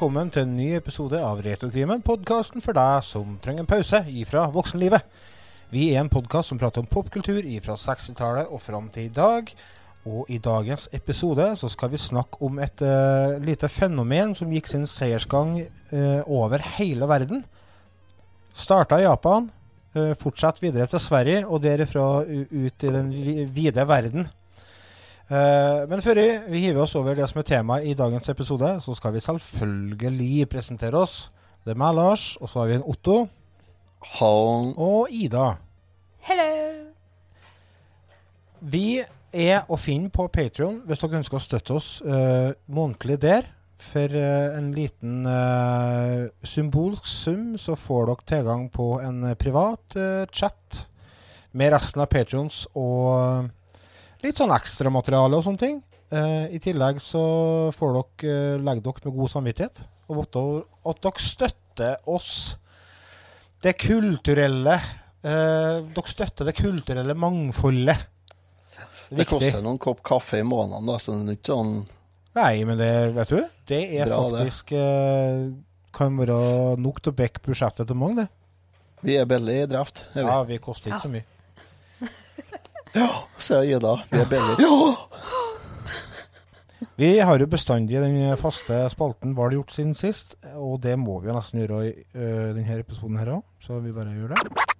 Velkommen til en ny episode av Retrotimen, podkasten for deg som trenger en pause ifra voksenlivet. Vi er en podkast som prater om popkultur ifra 60-tallet og fram til i dag. Og i dagens episode så skal vi snakke om et uh, lite fenomen som gikk sin seiersgang uh, over hele verden. Starta i Japan, uh, fortsatt videre til Sverige og derifra ut i den vide verden. Uh, men før vi hiver oss over det som er temaet i dagens episode, så skal vi selvfølgelig presentere oss. Det er meg, Lars, og så har vi en Otto. Hallen. Og Ida. Hello. Vi er å finne på Patrion hvis dere ønsker å støtte oss uh, månedlig der. For uh, en liten symbolsk sum så får dere tilgang på en privat chat med resten av Patrions og litt sånn ekstramateriale og sånne ting. Uh, I tillegg så får dere uh, legge dere med god samvittighet. Og vite at dere støtter oss. Det kulturelle uh, Dere støtter det kulturelle mangfoldet. Det, det koster noen kopp kaffe i måneden, da, så det er ikke sånn Nei, men det, vet du, det er Bra, faktisk det. Kan være nok til å bekke budsjettet til mange, det. Vi er billig i drift. Ja, vi koster ikke ja. så mye. Ja, sier Ida. Vi er billige. Ja! Vi har jo bestandig den faste spalten Hva har du gjort siden sist? Og det må vi jo nesten gjøre i uh, denne episoden her òg, så vi bare gjør det.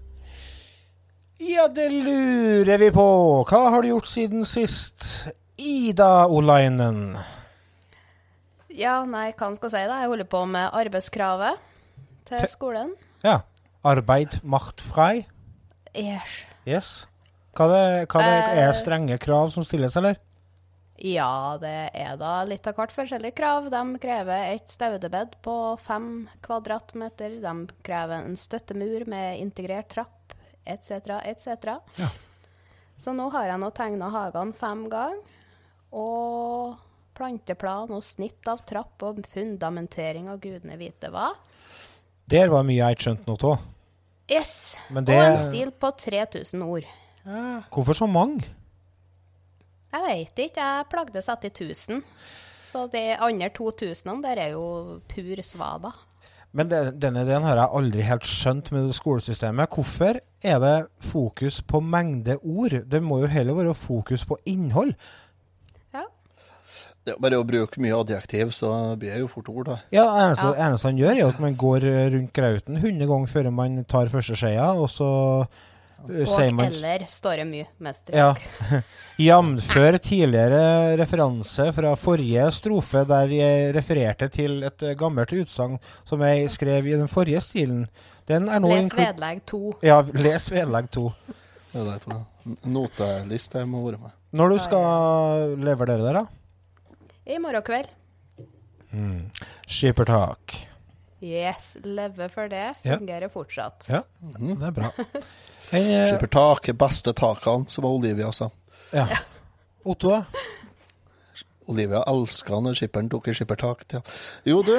Ja, det lurer vi på. Hva har du gjort siden sist? Ida Olainen. Ja, nei, hva skal jeg si, da? Jeg holder på med arbeidskravet til Te skolen. Ja. Arbeid macht frei? Yes. yes. Hva, det, hva det, er det strenge krav som stilles, eller? Ja, det er da litt av hvert forskjellige krav. De krever et staudebed på fem kvadratmeter. De krever en støttemur med integrert trapp etc., etc. Ja. Så nå har jeg nå tegna hagene fem ganger. Og planteplan og snitt av trapp og fundamentering av gudene vite hva. Der var mye jeg ikke skjønte noe av. Yes. Det... Og en stil på 3000 ord. Ja. Hvorfor så mange? Jeg veit ikke. Jeg plagde satt i 1000. Så de andre 2000 der er jo pur svada. Men det, denne ideen har jeg aldri helt skjønt med det skolesystemet. Hvorfor er det fokus på mengde ord? Det må jo heller være fokus på innhold. Ja. Det er bare å bruke mye adjektiv, så blir det jo fort ord, da. Ja, det eneste, ja. eneste han gjør, er at man går rundt grauten 100 ganger før man tar første skeia, og så og eller står det mye med strek. Ja. Jamfør tidligere referanse fra forrige strofe, der jeg refererte til et eh, gammelt utsagn som jeg skrev i den forrige stilen. Den er nå les vedlegg to. Ja, les vedlegg to. Ja, det er Noteliste må være med. Når du skal levere det der, da? I morgen kveld. Mm. Skippertak. Yes, leve for det. Fungerer ja. fortsatt. Ja, mm. det er bra. Eh, Skippertak taket, beste takene, som Olivia sa. Ja. Otto, da? Olivia elska når skipperen tok i skippertak. Ja. Jo, du.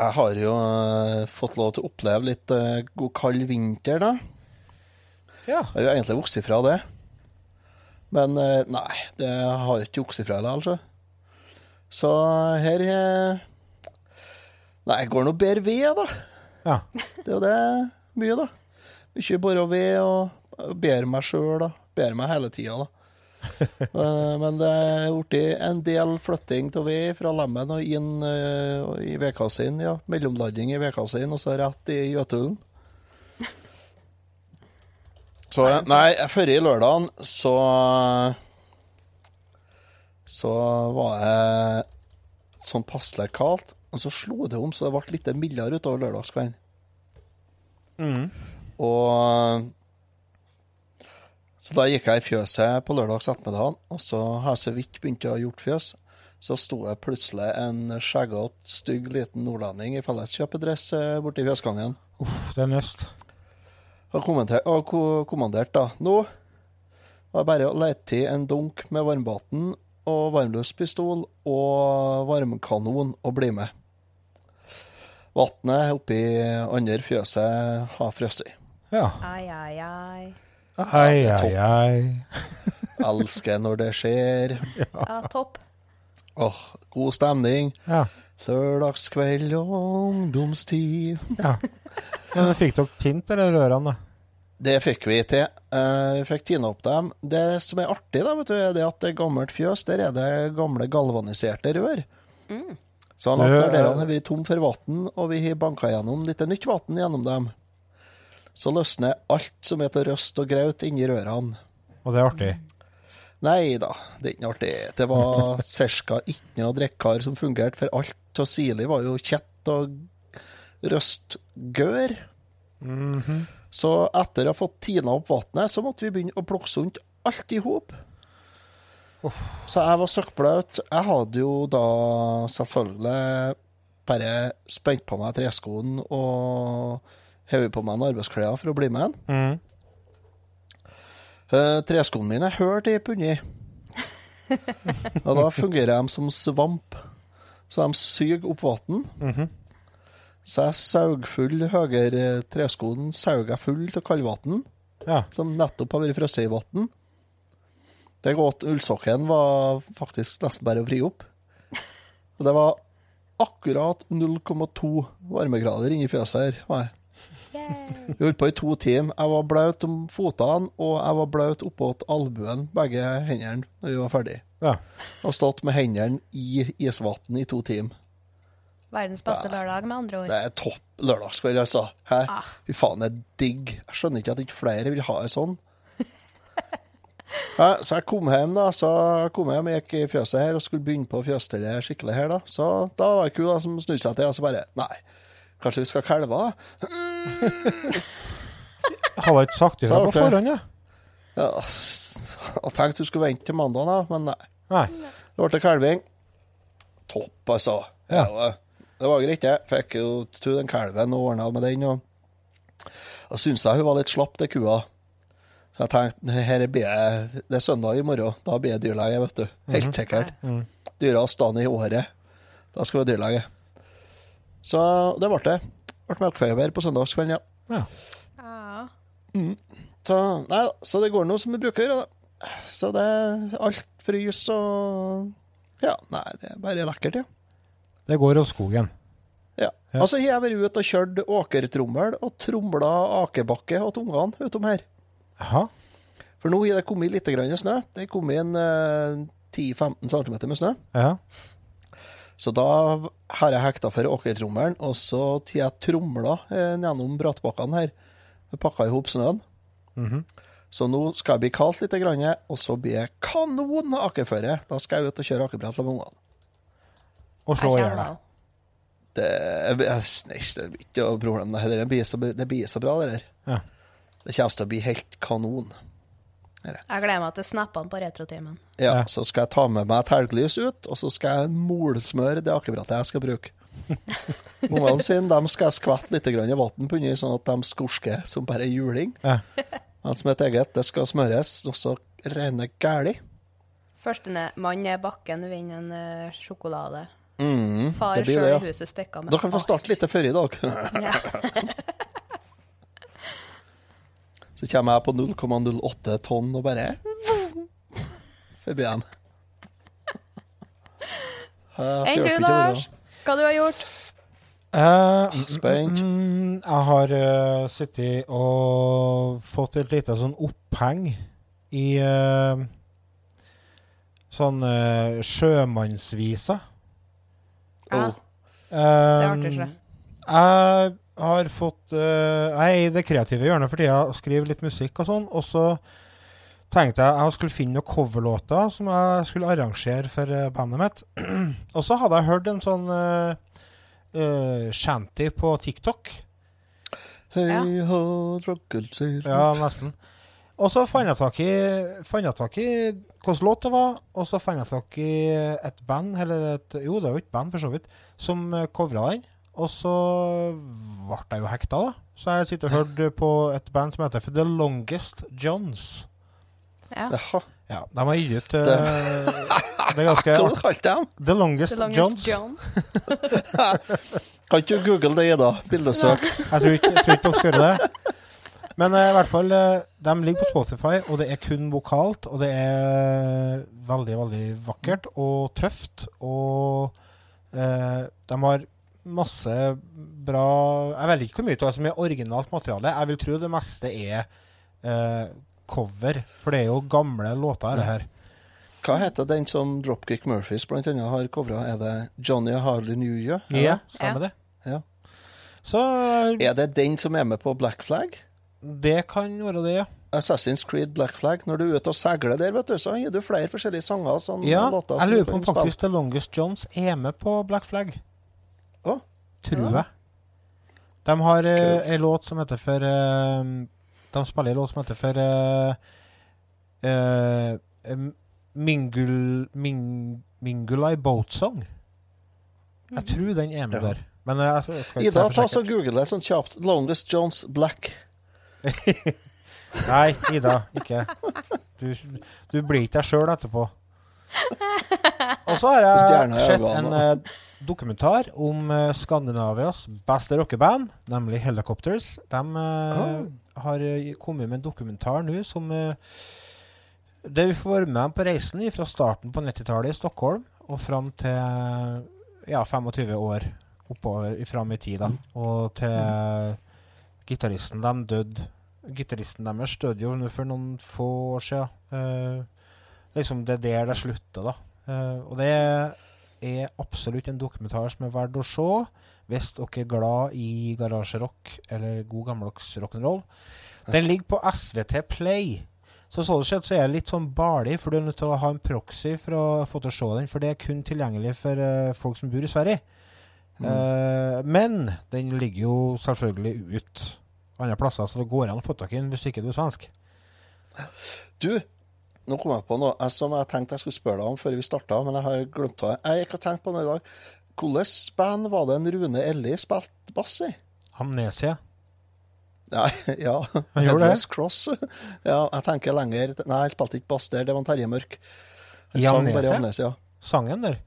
Jeg har jo uh, fått lov til å oppleve litt uh, god kald vinter, da. Ja. Jeg har jo egentlig vokst ifra det. Men uh, nei, det har jeg ikke vokst ifra det, altså. Så her Nei, jeg går nå bedre ved, da. Ja. Det er jo det mye, da. Mye bare ved og ber meg sjøl, da. Ber meg hele tida, da. Eh, men det er blitt en del flytting av ved fra Lemmen og inn uh, i Vekassin. Ja, mellomlanding i Vekassin, og så rett i Jøtulen. Så nei, forrige lørdag så Så var jeg sånn passelig kaldt. Og så slo det om, så det ble litt mildere utover lørdagskvelden. Mm. Og Så da gikk jeg i fjøset på lørdags ettermiddag, og så har jeg så vidt begynt å ha gjort fjøs. så sto det plutselig en skjeggete, stygg liten nordlending i felleskjøpedress eh, borti fjøsgangen. Uff, det er nøst. Og kommenterte, ko- kommandert, da Nå var det bare å lete i en dunk med varmbaten og varmluftspistol og varmekanon og bli med. Vannet oppi andre fjøset har frosset. Ja. Ai, ai, ai. Ai, ai, ai. Elsker når det skjer. Ja, topp. Åh, god stemning. Ja. Lørdagskveld og ungdomstid. ja. Men fikk dere tint eller rørene? Det fikk vi til. Eh, Vi fikk tina opp dem. Det som er artig, da, vet du, er det at det er gammelt fjøs. Der er det gamle galvaniserte rør. Mm. Så når dørene har vært tom for vann, og vi har banka gjennom litt nytt vann gjennom dem, så løsner alt som er til røst og graut inni rørene. Og det er artig. Nei da, det er ikke noe artig. Det var ca. ikke noe drikkar som fungerte, for alt av Sili var jo kjett og røstgør. Så etter å ha fått tina opp vannet, så måtte vi begynne å plukke sunt alt i hop. Så jeg var søkkblaut. Jeg hadde jo da selvfølgelig bare spent på meg treskoen og hevet på meg en arbeidsklær for å bli med. Mm. Uh, treskoene mine er hørt i punni. og da fungerer de som svamp. Så de suger opp vann. Så jeg saug full høyre treskoen saug jeg full av kaldvann, Ja. som nettopp har vært frosset i vann. Det godt. Ullsokken var faktisk nesten bare å vri opp. Og det var akkurat 0,2 varmegrader inni fjøset her. jeg. Vi holdt på i to timer. Jeg var blaut om fotene, og jeg var blaut oppåt albuen, begge hendene, når vi var ferdig. ja. Og stått med hendene i isvann i to timer. Verdens beste lørdag, med andre ord. Det er topp lørdagskveld, altså. Hæ? Ah. Fy faen, det er digg. Jeg skjønner ikke at ikke flere vil ha det sånn. Ja, så jeg kom hjem, da. Så jeg kom hjem, jeg gikk i fjøset her og skulle begynne på fjøsstellet skikkelig her, da. Så da var det ku da, som snudde seg til og så bare Nei, kanskje vi skal kalve, da? Har jeg ikke sagt ifra Så på det- forhånd, ja? Ja, jeg tenkte du skulle vente til mandag, da, men nei. Nei. Det ble kalving. Topp, altså. Ja. Ja, det var greit, det. Fikk jo til den kalven og ordna med den. Og jeg syns jeg hun var litt slapp, det kua. Så jeg tenkte her blir jeg, det er søndag i morgen. Da blir jeg dyrlege, vet du. Helt sikkert. Dyrast dagen i året. Da skal vi være dyrlege. Så det ble det. Ble melkefeber på søndagskvelden, ja. Ja. Mm. Så, nei, så det går nå som vi bruker. Da. Så det alt frys og Ja, nei, det er bare lekkert, ja. Det går av skogen. ja. Ja. Altså, jeg har vært ute og kjørt åkertrommel og tromla akebakke til ungene utom her. Jaha. For nå har det kommet litt grann snø. Det er kommet inn eh, 10-15 cm med snø. Ja. Så da har jeg hekta for åkertrommelen, og så tar jeg tromla eh, gjennom brattbakkene her. Pakka i hop snøen. Mhm. Så nå skal det bli kaldt litt, grann, og så blir det kanon akeføre. Da skal jeg ut og kjøre akebrett med ungene. Og slå i Jeg hjel deg. Det, blir ikke noe problem. Det blir så bra, det der. Ja. Det kommer til å bli helt kanon. Jeg gleder meg til snappene på retrotimen. Ja, Ja. Så skal jeg ta med meg et helglys ut, og så skal jeg molsmøre det akkurat jeg skal bruke. Ungene sine de skal jeg skvette litt i vann på under, sånn at de skorsker som bare juling. Ja. Mens mitt eget det skal smøres, og så renne gæli. Første ne- mann i bakken vinner en uh, sjokolade. Mm, Far det sjøl det, i ja. huset stikker med Da kan vi få starte litt før i dag. Ja. Så kommer jeg på 0,08 tonn og bare Forbi dem. Enn du, Lars? Hva du har gjort? Uh, Spent. mm, jeg har uh, sittet og fått et lite sånn oppheng i uh, sånn uh, sjømannsvisa. Ja, Oh. det er artig, ikke sjø. Jeg har fått uh, Jeg er i det kreative hjørnet for tida og skriver litt musikk og sånn. Og så tenkte jeg jeg skulle finne noen coverlåter som jeg skulle arrangere for eh, bandet mitt. og så hadde jeg hørt en sånn uh, shanty på TikTok. Hei, Ja. hå, drukkelser. Ja, nesten. Og så fant jeg tak i, fant jeg tak i hvilken låt det var, og så fant jeg tak i et band, eller et Jo, det var jo et band, for så vidt, som covra den. Og så ble jeg jo hekta, da. Så jeg sitter og hørte på et band som heter For The Longest Johns. Ja. Jaha. Ja, de har gitt ut uh, Det er ganske Hva kalte du dem? The Longest, The longest Johns. John. Kan ikke du google det, Ida? Bildesøk. Jeg tror ikke, jeg tror ikke dere skal gjøre det. Men eh, i hvert fall, eh, de ligger på Spotify, og det er kun vokalt. Og det er veldig, veldig vakkert og tøft. Og eh, de har masse bra Jeg vet ikke hvor mye av det som er originalt materiale. Jeg vil tro det meste er uh, cover, for det er jo gamle låter, det her. Hva heter den som Dropkick Murphys blant annet har covra? Er det Johnny Harley New Year? Ja, det? stemmer det. Ja. Så Er det den som er med på Black Flag? det kan være det, ja. Assassin's Creed Black Flag. Når du er ute og seiler der, vet du, så gir du flere forskjellige sanger. Sånn, Ja, låter, jeg lurer på om faktisk The Longest Johns er med på Black Flag. Tror jeg. De har uh, ei låt som heter for uh, De spiller en låt som heter for uh, Mingul, Ming, Mingulai Boat Song. Jeg tror den er med Ja. der. Men eh, jeg, jeg skal ikke Ida, ta så google det sånn kjapt. Longest Jones Black. Nei, Ida, ikke. Du, du blir ikke deg sjøl etterpå. Og så har jeg sett en eh, dokumentar om eh, Skandinavias beste rockeband, nemlig Helicopters. De oh. har eh, kommet med en dokumentar nå som eh, Det vi får være med dem på reisen fra starten på 90-tallet i Stockholm og fram til ja, 25 år oppover fram i tid. da. Og til gitaristen de døde. Gitaristen deres døde jo for noen få år siden. Uh, liksom det er der det slutter, da. Uh, og det er absolutt en dokumentar som er verdt å se hvis dere er glad i garasjerock eller god gammeldags rock'n'roll. Den ligger på SVT Play. Så sånn sett så er jeg litt sånn barlig, for du er nødt til å ha en proxy for å få til å se den. For det er kun tilgjengelig for uh, folk som bor i Sverige. Eh, men den ligger jo selvfølgelig ut andre plasser, så det går an å få tak i den hvis ikke du er svensk. Du, nå kom jeg på noe som jeg tenkte jeg skulle spørre deg om før vi starta, men jeg har glemt det. Jeg gikk og tenkte på noe i dag. Hvilket band var det en Rune Elli spilte bass i? Amnesia. Nei, ja. Han gjorde det? Cross. Ja, jeg tenker lenger Nei, han spilte ikke bass der, det var Terje Mørk. Han I Amnesia? Amnesia. Sangen der.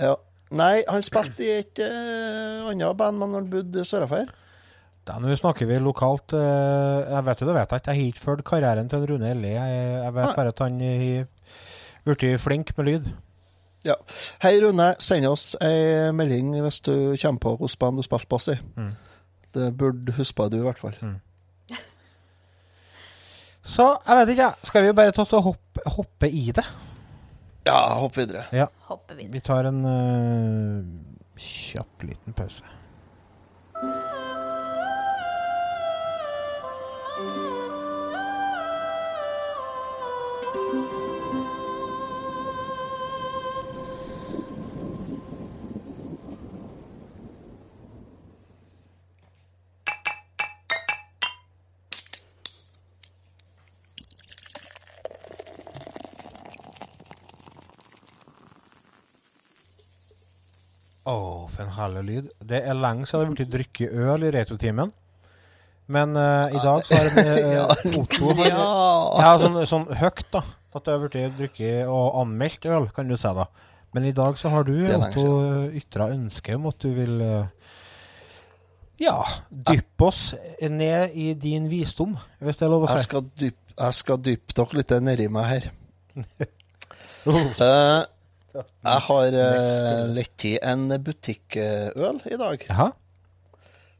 Ja. Nei, han spilte i et uh, annet band, men han bodde sørafor. Da nå snakker vi lokalt eh, Jeg vet jo det vet jeg ikke. Jeg har ikke fulgt karrieren til Rune Elli. Jeg, vet bare at han har blitt flink med lyd. Ja. Hei, Rune. Send oss ei melding hvis du kommer på hvilket band du spilte bass i. Mm. Det burde huske på du, i hvert fall. Så jeg vet ikke, jeg. Skal vi bare ta oss og hoppe, hoppe i det? Ja, hopp videre. Hopper videre. Vi tar en uh, kjapp liten pause. For en herlig lyd. Det er lenge siden det har blitt drukket øl i retrotimen. Men uh, i dag så har uh, Otto har, Ja! sånn, sånn høyt, da. At det har blitt drukket og anmeldt øl, kan du si da. Men i dag så har du, Otto, ytra ønske om at du vil uh, ja, dyppe oss ned i din visdom, hvis det er lov å Jeg si. skal dyppe, jeg skal dyppe dere litt nedi meg her. Eh, jeg har uh, lett i en butikkøl i dag, Aha.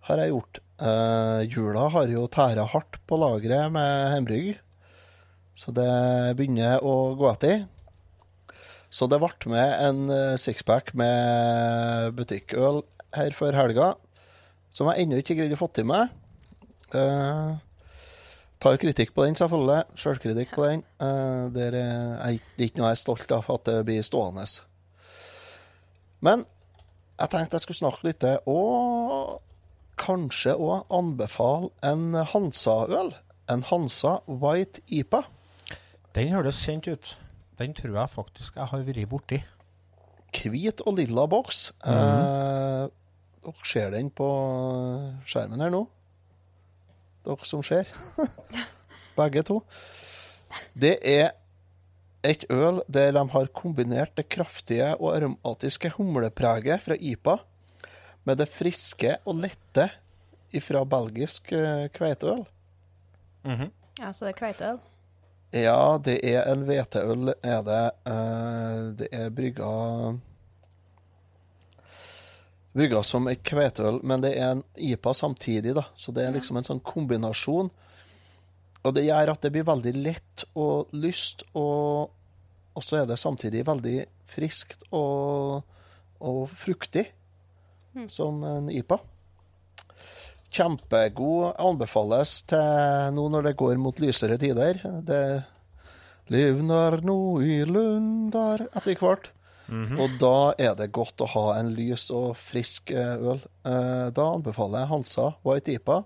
har jeg gjort. Uh, jula har jo tæra hardt på lageret med hjemmebrygg, så det begynner å gå etter. Så det ble med en eh, sixpack med butikkøl her før helga, som jeg ennå ikke greide å få til meg. Eh, tar kritikk på den, selvfølgelig. Sjølkritikk på den. Uh, det er jeg- er ikke noe jeg er stolt av at det blir stående. Men jeg tenkte jeg skulle snakke litt og kanskje òg anbefale en Hansa-øl. en Hansa White IPA. Den høres kjent ut. Den tror jeg faktisk jeg har vært borti. Hvit og lilla boks. eh, dere ser den på skjermen her nå. Dere som ser. Begge to. Det er et øl der de har kombinert det kraftige og aromatiske humlepreget fra IPA med det friske og lette fra belgisk kveiteøl. Mm -hmm. Ja, så det er kveiteøl. Ja, det er en hveteøl, er det. Eh, det er brygga Brygga som et kveiteøl, men det er en IPA samtidig, da. Så det er liksom en sånn kombinasjon. Og det gjør at det blir veldig lett og lyst, og, og så er det samtidig veldig friskt og, og fruktig, som en IPA. Kjempegod. Anbefales til nå når det går mot lysere tider. Det livner nå i lunder etter hvert. Og da er det godt å ha en lys og frisk eh, øl. Eh, Da anbefaler jeg Hansa White IPA.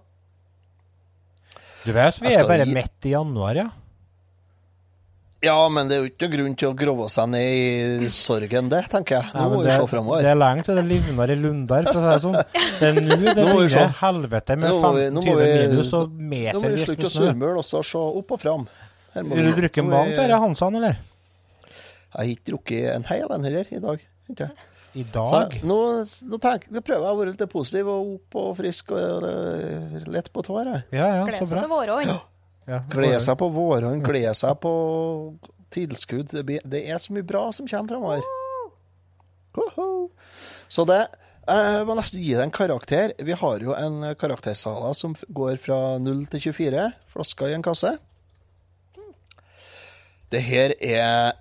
Du vet, vi er bare gi- midt i januar, ja. Ja, men det er jo ikke grunn til å grove seg ned i sorgen, det, tenker jeg. Nå Nei, må vi se framover. det er lenge til det livner i Lundar, for å si det sånn. Det er nå det begynner helvete med Nå må vi- nå må 15-20 vi- minus og Nå må vi slutte å snø. surmule og se opp og fram. Vil du drikke en bang til Hansan, eller? Jeg har ikke drukket en hel en heller i dag. ikke? I dag? jeg- nå, nå, tenk, nå prøver jeg å være litt positiv og opp og frisk og eh, lett på tå. Ja, ja, Gleder så seg til vårånd. Ja, Glede seg på vårhånd, glede seg på tilskudd. Det, blir, det er så mye bra som kommer framover. Så det Jeg må nesten gi det en karakter. Vi har jo en karaktersala som går fra 0 til 24 flasker i en kasse. Det her er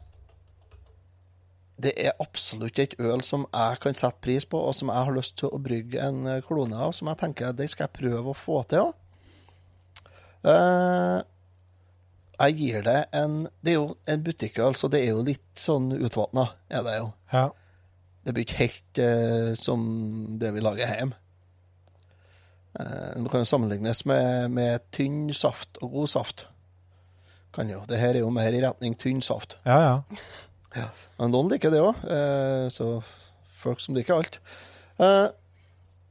Det er absolutt et øl som jeg kan sette pris på, og som jeg har lyst til å brygge en eh, klone av. Som jeg tenker det skal jeg prøve å få til. Eh, jeg gir det en Det er jo en butikkøl, så det er jo litt sånn utvatna, er det jo. Ja. Det blir ikke helt uh, som det vi lager hjemme. Det kan jo sammenlignes med, med tynn saft og god saft. Kan jo. Det her er jo mer i retning tynn saft. ja, ja. Men noen liker det òg, eh, så folk som liker alt. Eh,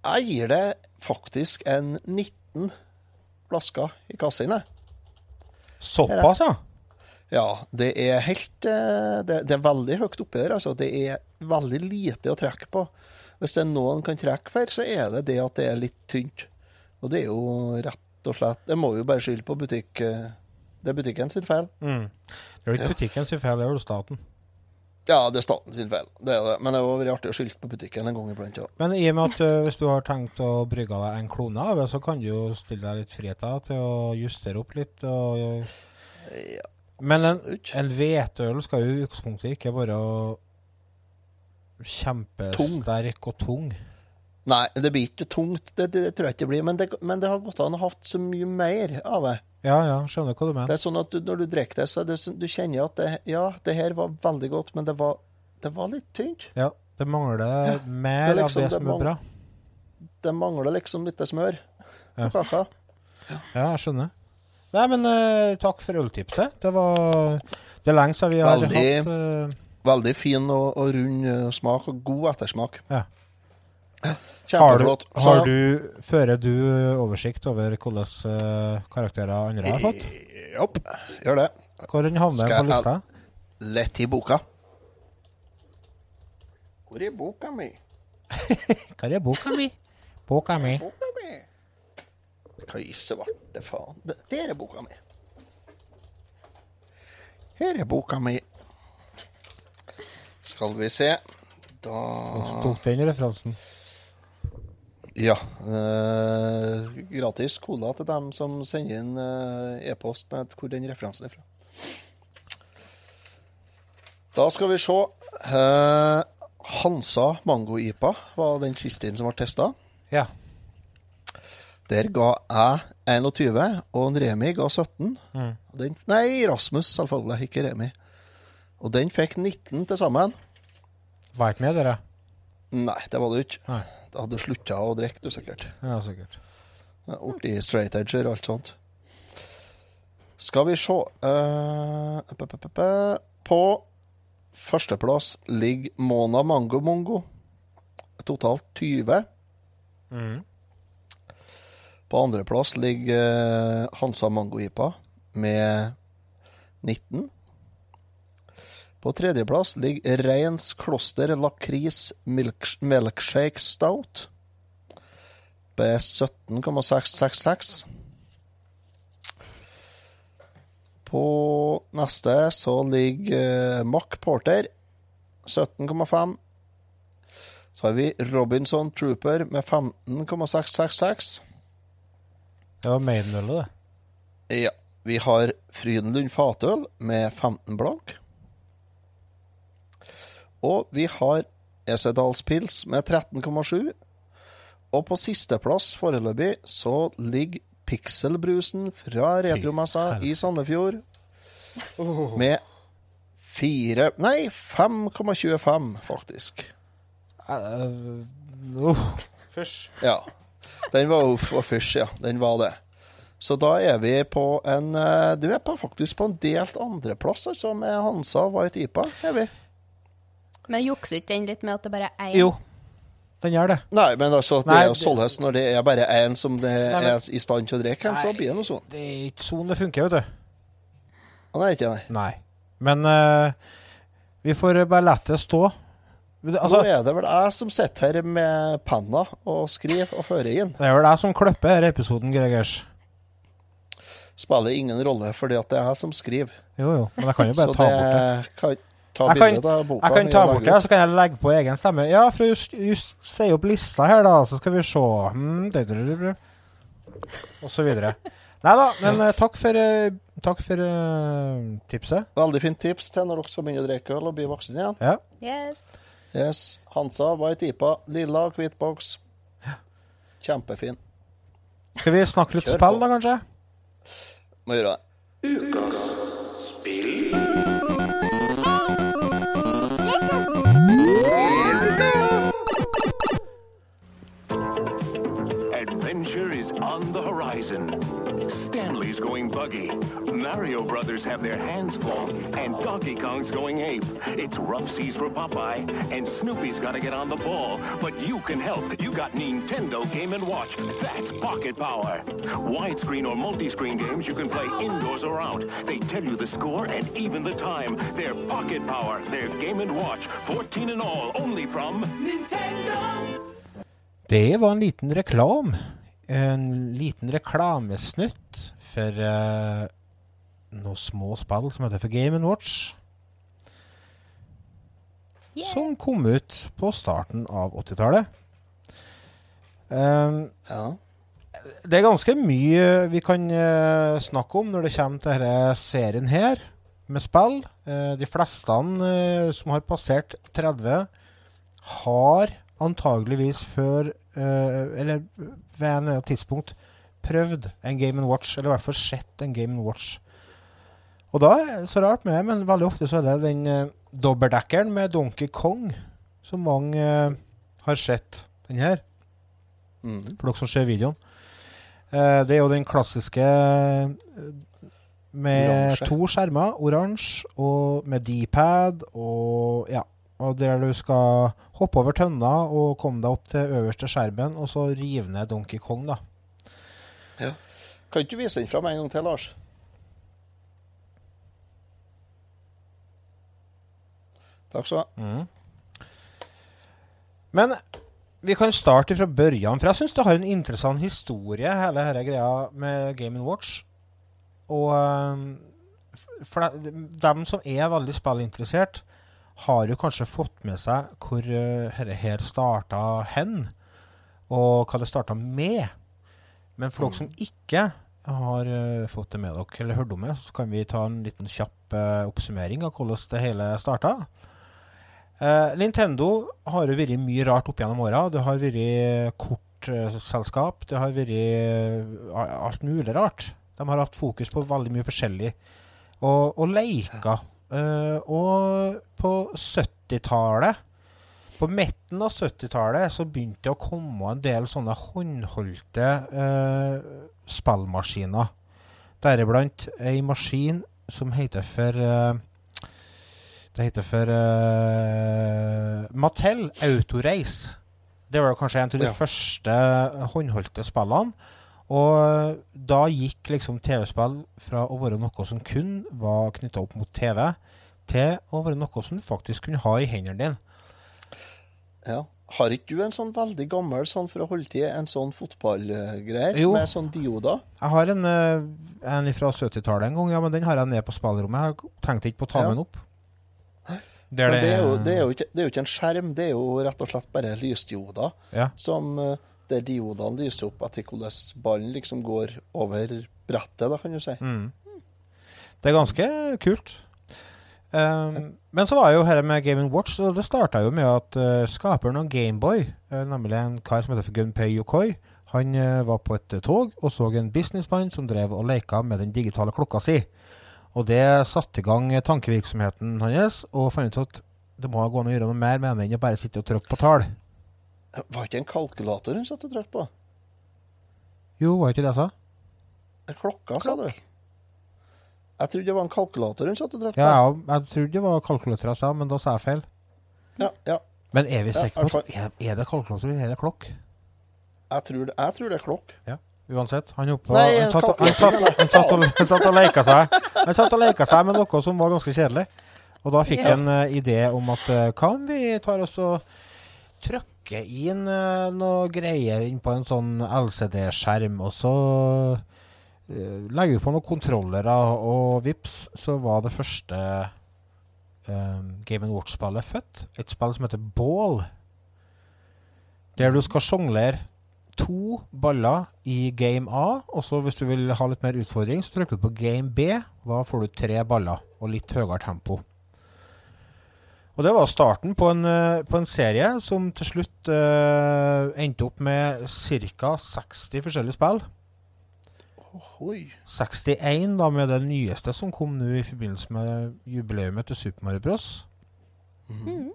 jeg gir det faktisk en 19 flasker i kassen, jeg. Såpass, ja. Ja, det er helt eh, det, det er veldig høyt oppi der. Altså. Det er veldig lite å trekke på. Hvis det er noen kan trekke for, så er det det at det er litt tynt. Og det er jo rett og slett Det må vi jo bare skylde på butikk... Det er butikken sin feil. Mm. Det er jo ikke butikken sin feil, det er jo staten. Ja, det er staten sin feil. Det er det. Men det var vært artig å skylde på butikken en gang iblant Ja. Men i og med at uh, hvis du har tenkt å brygge deg en klone av det, så kan du jo stille deg litt frihet da, til å justere opp litt. Og, Ja, men en, en hveteøl skal jo i utgangspunktet ikke være kjempesterk og tung. Nei, det blir ikke tungt. Det, det, det tror jeg ikke det blir. Men det, men det har gått an å ha så mye mer av det. Ja, ja, skjønner hva du mener. Det er sånn at du, når du drikker det, så det, sånn- du kjenner at det, ja, det her var veldig godt, men det var, det var litt tynt. Ja, det mangler mer Det er liksom av det det som er bra. Det mangler liksom litt smør Ja. Ja, jeg skjønner. Nei, men uh, takk for øltipset. Det var Det er lenge siden vi har Veldig. hatt uh, Veldig fin og, og rund eh, smak, og god ettersmak. Ja. Har du, Kjempeflott. Så- har du, fører du oversikt over hvilke ø, karakterer andre har fått? Jopp, gjør det. Hvor havner Skal på lista? Lett i boka. Hvor er boka mi? Hva er boka mi? Boka mi. Boka mi? Hva i svarte faen? Det- Der er boka mi. Her er boka mi. Skal vi se. Da Tok den referansen. Ja. Eh, gratis cola til dem som sender inn eh, e-post med hvor den referansen er fra. Da skal vi se. Eh, Hansa Mango-IPA var den siste som ble testa. Ja. Der ga jeg 21, og en Remi ga 17. Mm. Den, nei, Rasmus, selvfølgelig, ikke Remi. Og den fikk 19 til sammen. Var ikke med, dere? Nei, det var det ikke. Nei. Hadde slutta å drikke, du sikkert. Ja, sikkert. Ja, Borti straight edger og alt sånt. Skal vi se uh, På førsteplass ligger Mona Mango Mongo. Totalt 20. Mm. På andreplass ligger eh, Hansa Mango IPA med 19. På tredjeplass ligger Reins Kloster Lakris Milk Milkshake Stout med 17,666. På neste så ligger eh, Mack Porter 17,5. Så har vi Robinson Trooper med 15,666. Det var Maidenølet, det. Ja. Vi har Frydenlund Fatøl med 15 blank. Og vi har Esedalspils med 13,7. Og på sisteplass foreløpig så ligger Pikselbrusen fra Retromessa i Sandefjord med fire Nei, 5,25, faktisk. Uh, uh, Fysj. Ja. Den var uff og fysj, ja. Den var det. Så da er vi på en eh, Du er på, faktisk på en delt andreplass, altså, med Hansa White IPA. er vi. Men jukser ikke den litt med at det bare er én? Jo, den gjør det. Nei, men altså, det Nei, er det- således når det er bare én som det Nei, men- er i stand til å drikke, så blir det noe sånn. Det er ikke sånn det funker, vet du. Han er ikke det. Nei. Men eh, vi får bare la det stå. Det- Altså, Nå er det vel jeg som sitter her med penna og skriver og fører inn. det er vel jeg som klipper denne episoden, Gregers. Spiller ingen rolle, fordi at det er jeg som skriver. Jo, jo. Men jeg kan jo bare Så ta det bort det. kan ta Jeg kan, av boka. jeg kan ta bort det, og så kan jeg legge på egen stemme. Ja, for å just, just se opp lista her, da, så skal vi se hmm. Og så videre. Nei da, men eh, takk for, eh, takk for uh, tipset. Veldig fint tips til når dere skal begynne å drikke øl og bli voksne igjen. Ja. Yes. Yes. Hansa, White IPA, lilla, hvit boks. Kjempefin. Skal vi snakke litt Kjør spill, på. da, kanskje? Må gjøre det. Ukas is on the horizon. Stanley's going buggy. Mario Brothers have their hands full, and Donkey Kong's going ape. It's rough seas for Popeye, and Snoopy's got to get on the ball. But you can help. You got Nintendo Game and Watch. That's pocket power. Widescreen or multi-screen games you can play indoors or out. They tell you the score and even the time. They're pocket power. They're Game and Watch. 14 in all, only from Nintendo. Det var en liten reklam. En liten reklamesnutt for uh, noen små spill som heter for Game Watch. Yeah. Som kom ut på starten av 80-tallet. Um, Ja. det er ganske mye vi kan uh, snakke om når det kommer til denne serien her med spill. Uh, de fleste som har passert 30, har antageligvis før Eller ved en eller annen tidspunkt prøvd en Game Watch, eller i hvert fall sett en Game Watch. Og da er det så rart med det, men veldig ofte så er det den uh, dobbeltdekkeren med Donkey Kong som mange eh, har sett. Den her Mm. for dere som ser videoen. Eh, det er jo den klassiske eh, med Oransje. to skjermer, oransje, og med D-pad, og ja. Og der du skal hoppe over tønna og komme deg opp til øverste skjermen, og så rive ned Donkey Kong, da. Kan ikke du vise den fram en gang til, Lars? Takk skal du ha. Men vi kan starte fra børjan, for jeg syns det har en interessant historie, hele denne greia med Game Watch. Og eh, for dem som er veldig spillinteressert, har jo kanskje fått med seg hvor uh, dette her starta hen, og hva det starta med. Men for dere som ikke har eh, fått det med dere, eller hørt om det, så kan vi ta en liten kjapp eh, oppsummering av hvordan det hele starta. Eh, Nintendo har jo vært mye rart opp gjennom åra. Det har vært kortselskap. det har vært eh, alt mulig rart. De har hatt fokus på veldig mye forskjellig. Og, og leker. Eh, og på 70-tallet På midten av 70-tallet så begynte det å komme en del sånne håndholdte uh, spillmaskiner. Deriblant ei maskin som heter for uh, Det heter for eh, Mattel Autorace. Det var kanskje en av de Ja. første håndholdte spillene. Og da gikk liksom TV-spill fra å være noe som kun var knytta opp mot TV, til å være noe som du faktisk kunne ha i hendene dine. Ja. Har ikke du en sånn veldig gammel sånn for å holde til en sånn fotballgreier? Med sånn dioder? Jeg har en, eh, en fra 70-tallet en gang, ja, men den har jeg nede på spillrommet. Jeg tenkte ikke på å ta Ja. med den opp. Det er, det er, jo, det, er jo ikke, det er jo ikke en skjerm, det er jo rett og slett bare lysdioder. Ja. Som eh, Der diodene lyser opp etter hvordan ballen liksom går over brettet, da, kan du si. Mm. Det er ganske kult. Um, men så var jo dette med Game Watch, det starta jo med at uh, skaperen av Gameboy, uh, nemlig en kar som heter Gunpei Yokoi, han uh, var på et tog og så en businessmann som drev og leka med den digitale klokka si. Og det satte i gang tankevirksomheten hans, og fant ut at det må gå an å gjøre noe mer med det enn å bare sitte og trykke på tall. Var ikke en kalkulator hun satt og trakk på? Jo, var ikke det jeg sa? Klokka, sa du. Jeg trodde det var en kalkulator hun satt og trakk på. ja, jeg trodde det var kalkulator jeg sa, men da sa jeg feil. Ja, ja. Men er vi sikre på at er, er det kalkulator eller er det klokk? Jeg tror, det, jeg tror det er klokk. Ja, Uansett, han, oppå, Nei, han, satt, han, satt, han, satt, og, han satt og leka seg Han satt og leka seg med noe som var ganske kjedelig. Og da fikk Yes. han en uh, idé om at uh, kan vi ta oss og trykker inn uh, noe greier inn på en sånn LCD-skjerm, og så uh, legger vi på noen kontrollere, og vips, så var det første uh, Game Watch-spillet født. Et spill som heter Ball. Der du skal sjonglere to baller i game A, og så hvis du vil ha litt mer utfordring, så trykker du på game B. Da får du tre baller og litt høyere tempo. Og Det var starten på en, eh, på en serie som til slutt uh, endte opp med ca. 60 forskjellige spill. Ohoi. 61 da med det nyeste som kom nå i forbindelse med jubileumet til Super Mario Bros. Mm.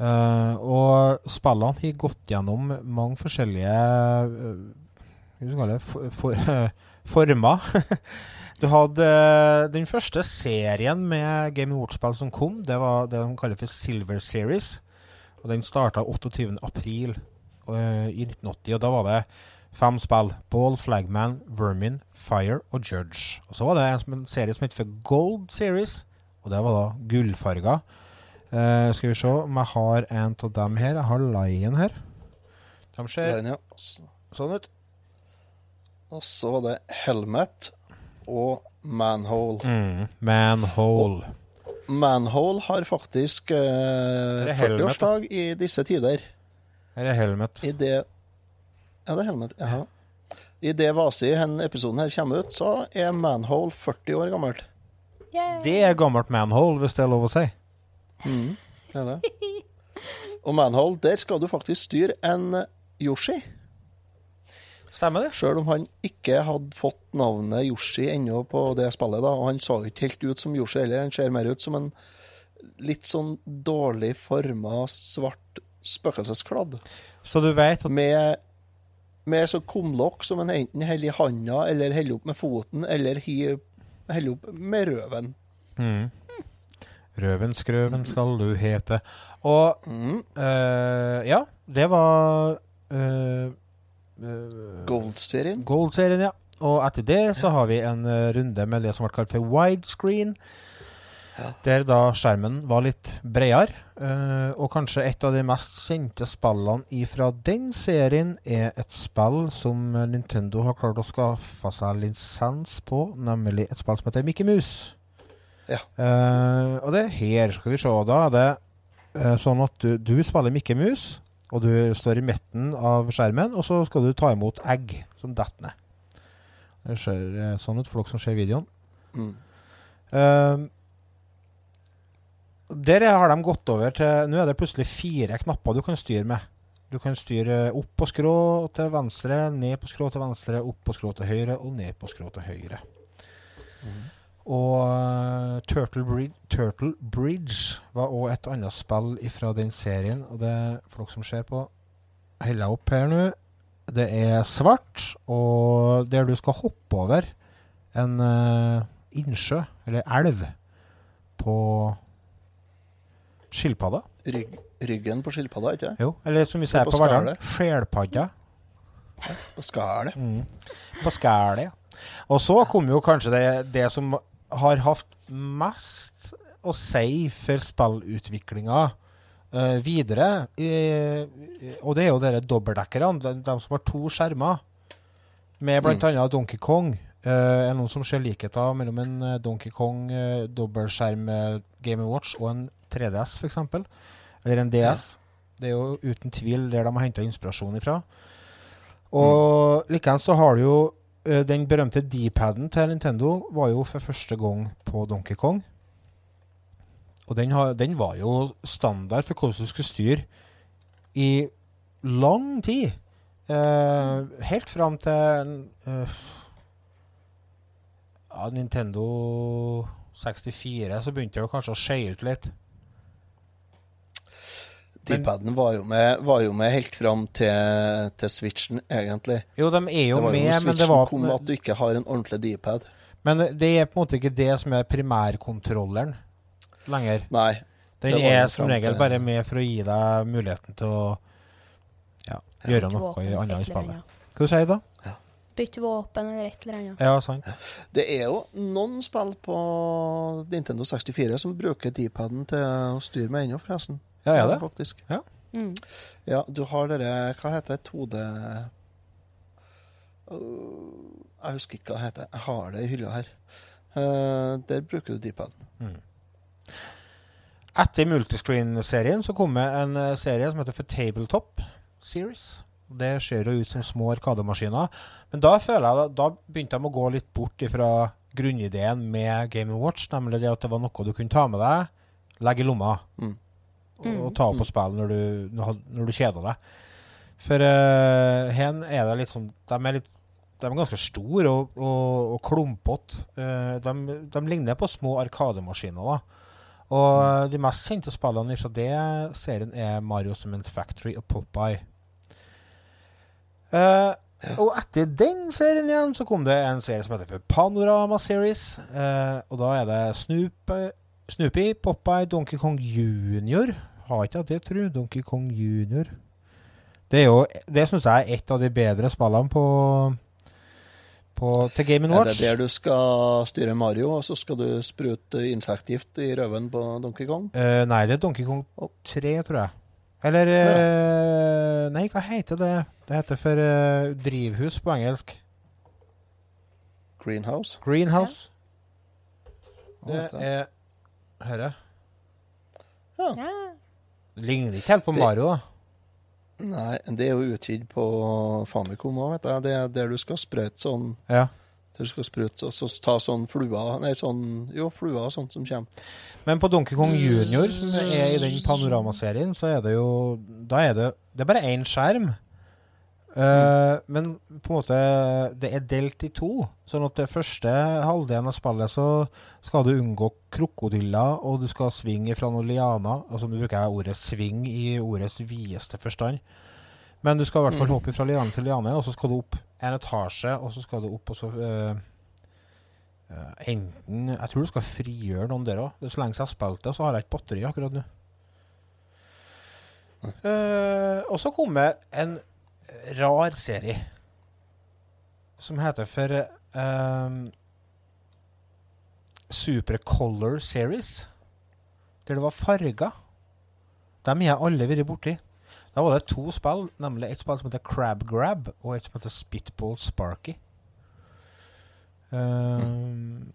Uh, og spillene har gått gjennom mange forskjellige uh, hva skal det, for, for, former. du hadde eh, den første serien med Game Watch-spill som kom, det var det de kaller for Silver Series. Og Den starta 28. april eh, i 1980, og da var det fem spill. Ball, Flagman, Vermin, Fire og Judge. Og så var det en, en serie som het for Gold Series, og det var da gullfarga. Uh, skal vi se om jeg har en av dem her. Jeg har Lion her. De ser Lion, ja. Sånn ut. Og så var det Helmet og Manhole. Mm. Manhole. Manhole har faktisk eh, er 40-årsdag i disse tider. Her er Helmet. I det Ja, det er Helmet. Jaha. I det Vasi denne episoden her kommer ut, så er Manhole 40 år gammelt. Yay. Det er gammelt manhole, hvis det er lov å si. Mm, det er det. Og Manhole, der skal du faktisk styre en Yoshi. Stemmer det? Sjøl om han ikke hadde fått navnet Yoshi ennå på det spillet. da, Og han så ikke helt ut som Yoshi heller. Han ser mer ut som en litt sånn dårlig forma, svart spøkelseskladd. Så du vet at Med, med så kumlokk som en enten holder i handa, eller holder opp med foten, eller holder opp med røven. mm. Røven skrøven skal du hete. Og Mm. øh, ja, det var eh, Gold-serien. Gold-serien, ja. Og etter det så har vi en eh, runde med det som ble kalt for widescreen. Ja. Der da skjermen var litt bredere. eh, og kanskje et av de mest kjente spillene ifra den serien er et spill som Nintendo har klart å skaffe seg lisens på, nemlig et spill som heter Mickey Mouse. Ja. Uh, og det her skal vi se. Da er det eh, sånn at du, du spiller Mickey Mouse, og du står i midten av skjermen, og så skal du ta imot egg som detter ned. Det ser eh, sånn ut for dere som ser videoen. Mm. Uh, der har de gått over til Nå er det plutselig fire knapper du kan styre med. Du kan styre opp på skrå til venstre, ned på skrå til venstre, opp på skrå til høyre og ned på skrå til høyre. Og eh, Turtle, Bridge, Turtle Bridge var òg et annet spill fra den serien. Og det, for dere som ser på, holder jeg opp her nå. Det er svart, og der du skal hoppe over en uh, innsjø, eller elv, på skilpadda. Rygg, ryggen på skilpadda, ikke det? Jo, eller som vi ser på på Verdalen, skjelpadda. På skallet. På skallet, ja. Og så kom jo kanskje det, det som har hatt mest å si for spillutviklinga uh, videre. I, og det er jo dere dobbeltdekkerne, de, de som har to skjermer, med bl.a. annet Donkey Kong. Uh, er noen som ser likheter mellom en eh, Donkey Kong uh, dobbeltskjerm eh, Game Watch og en 3DS, f.eks.? Eller en DS. Det er jo uten tvil der de har henta inspirasjon ifra. Og likeens så har du jo eh, den berømte D-paden til Nintendo var jo for første gang på Donkey Kong. Og den, har, den var jo standard for hvordan du skulle styre i lang tid. Uh, helt fram til uh, ja, Nintendo 64 så begynte det kanskje å skeie ut litt. Men- D-paden var, med- var jo med helt fram til, til Switchen, egentlig. Jo, de er jo det var jo med, men det var kom at du ikke har en ordentlig D-pad. Men det er på en måte ikke det som er primærkontrolleren lenger. Nei. Den Det er som regel til- bare med for å gi deg muligheten til å ja, gjøre noe annet i spillet. Hva du sier du da? Bytte våpen eller et eller annet. Ja, sant. Det er jo noen spill på Nintendo 64 som bruker D-paden til å styre med ennå, forresten. Ja, er det? Faktisk. Mm. Ja, du har dere Hva heter det? 2D Øh, Jeg husker ikke hva det heter. Jeg har det i hylla her. Eh, der bruker du D-paden. Etter multiscreen-serien så kommer en eh, serie som heter for Tabletop Series. Det ser jo ut som små arkademaskiner. Men da føler jeg da begynte de å gå litt bort ifra grunnideen med Game Watch, nemlig det at det var noe du kunne ta med deg, legge i lomma Mm. Og, å ta opp på spill når du, når du- kjeder deg. For uh, hen er det litt sånn De er, litt, de er ganske store og, og, og klumpete. Uh, de, de ligner på små arkademaskiner. da. Og mm. de mest kjente spillene fra det serien er Mario Cement Factory og Popeye. Eh, Og etter den serien igjen så kom det en serie som heter for Panorama Series. Eh, og da er det Snoop, Snoopy, Popeye, Donkey Kong Junior. Har ikke hatt det, tru. Donkey Kong Junior. Det er jo Det syns jeg er et av de bedre spillene på, på til Game Watch. Er det der du skal styre Mario, og så skal du sprute insektgift i røven på Donkey Kong? Uh, nei, det er Donkey Kong 3, tror jeg. Eller uh, Nei, hva heter det? Det heter for uh, drivhus på engelsk. Greenhouse? Greenhouse. Ja. Det? er Hører Ja. Ligner ikke helt på Det- Mario, da. Nei, det er jo utgitt på Famicom òg, vet du. Det er der du skal sprøyte sånn Ja. Der du skal sprøyte og så ta sånn flua Nei, sånn Jo, flua og sånt som kommer. Men på Donkey Kong Junior, som er i den panoramaserien, så er det jo Da er det Det er bare én skjerm. Eh, Men på en måte det er delt i to. Sånn at det første halvdelen av spillet så skal du unngå krokodiller, og du skal svinge fra noen lianer. Altså nå bruker jeg ordet 'sving' i ordets videste forstand. Men du skal i hvert fall hoppe fra liane til liane, og så skal du opp en etasje, og så skal du opp og så uh, uh, Enten Jeg tror du skal frigjøre noen der òg. Så lenge jeg har spilt det, så har jeg ikke batteri akkurat nå. Og så kommer en rar serie som heter for um, Supercolor Series. Der det var farger. Dem har jeg alle vært borti. Da var det to spill, nemlig et spill som heter Crab Grab, og et som heter Spitball Sparky. Um,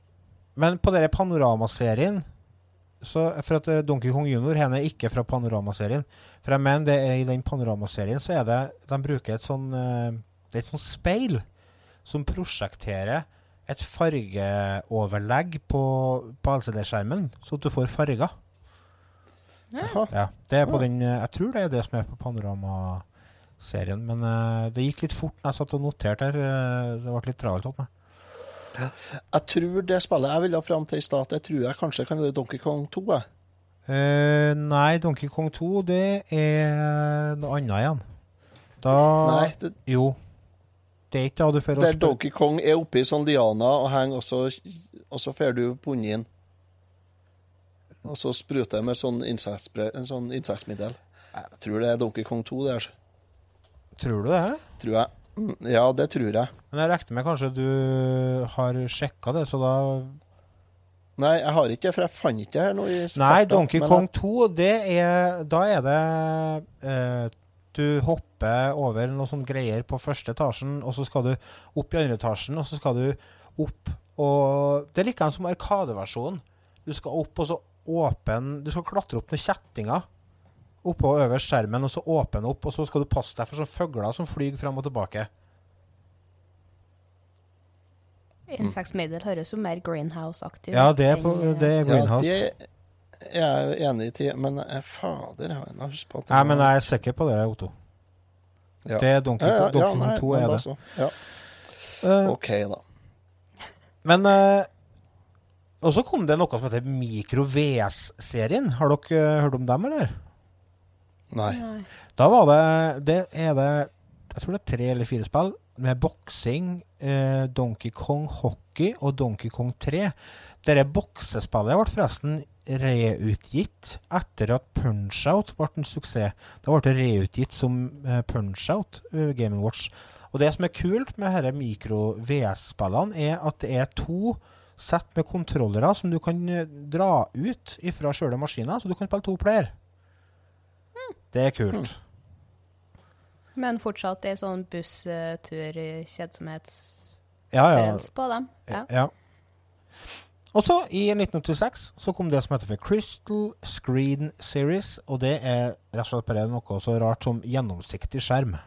Men på denne panoramaserien så For at eh, Donkey Kong Junior henne er ikke fra panoramaserien. For jeg mener det er i den panoramaserien så er det De bruker et sånn eh, Det er et sånn speil som prosjekterer et fargeoverlegg på, på LCD-skjermen, så at du får farger. Ja, det er på den eh, Jeg tror det er det som er på panoramaserien. Men uh, det gikk litt fort når jeg satt og noterte her. Uh, det ble litt travelt hos meg. Jeg tror det spillet jeg ville fram til i stad, det tror jeg kanskje kan være Donkey Kong 2. Jeg. Uh, nei, Donkey Kong 2, det er noe annet igjen. Da Nei, det, Jo. Det er ikke det du å Der Donkey Kong er oppe i sånn liana og henger, og så, og så får du punnet inn. Og så spruter det med sånn, sånn insektmiddel. Jeg tror det er Donkey Kong 2, det. er. Tror du det? Tror jeg. Mm, Ja, det tror jeg. Men jeg regner med kanskje du har sjekka det, så da Nei, jeg har ikke for jeg fant ikke det her nå i Nei, Donkey Kong 2, det er Da er det eh, Du hopper over noe sånn greier på første etasjen, og så skal du opp i andre etasjen, og så skal du opp og Det er likeens som Arkadeversjonen. Du skal opp og så åpne Du skal klatre opp noen kjettinger oppå øverst skjermen, og så åpne opp, og så skal du passe deg for sånne fugler som flyr fram og tilbake. Insektmiddel høres jo mer greenhouse-aktig ut. Ja, det er, på, det er Ja, Greenhouse. det er jeg jo enig i, men eh, fader, jeg har husket på at Nei, men jeg er sikker på det, Otto. Ja. Det er Donkey, ja, ja, ja, Kong 2 er det. Ja. Uh, OK, da. Men uh, Og så kom det noe som heter Mikro VS-serien. Har dere uh, hørt om dem, eller? Nei. Nei. Da var det Det er det Jeg tror det er tre eller fire spill med boksing, eh, Donkey Kong Hockey og Donkey Kong 3. Dette boksespillet ble forresten reutgitt etter at Punch-Out ble en suksess. Da ble det reutgitt som eh, Punch-Out, uh, Gaming Watch. Og det som er kult med disse mikro-VS-spillene, er at det er to sett med kontrollere som du kan eh, dra ut fra sjøle maskina, så du kan spille to player. Det er kult. Men fortsatt ei sånn busstur, kjedsomhetsstørrelse Ja, ja. på dem. Ja. ja. Og så, i 1986, så kom det som heter for Crystal Screen Series. Og det er rett og slett bare noe så rart som gjennomsiktig skjerm.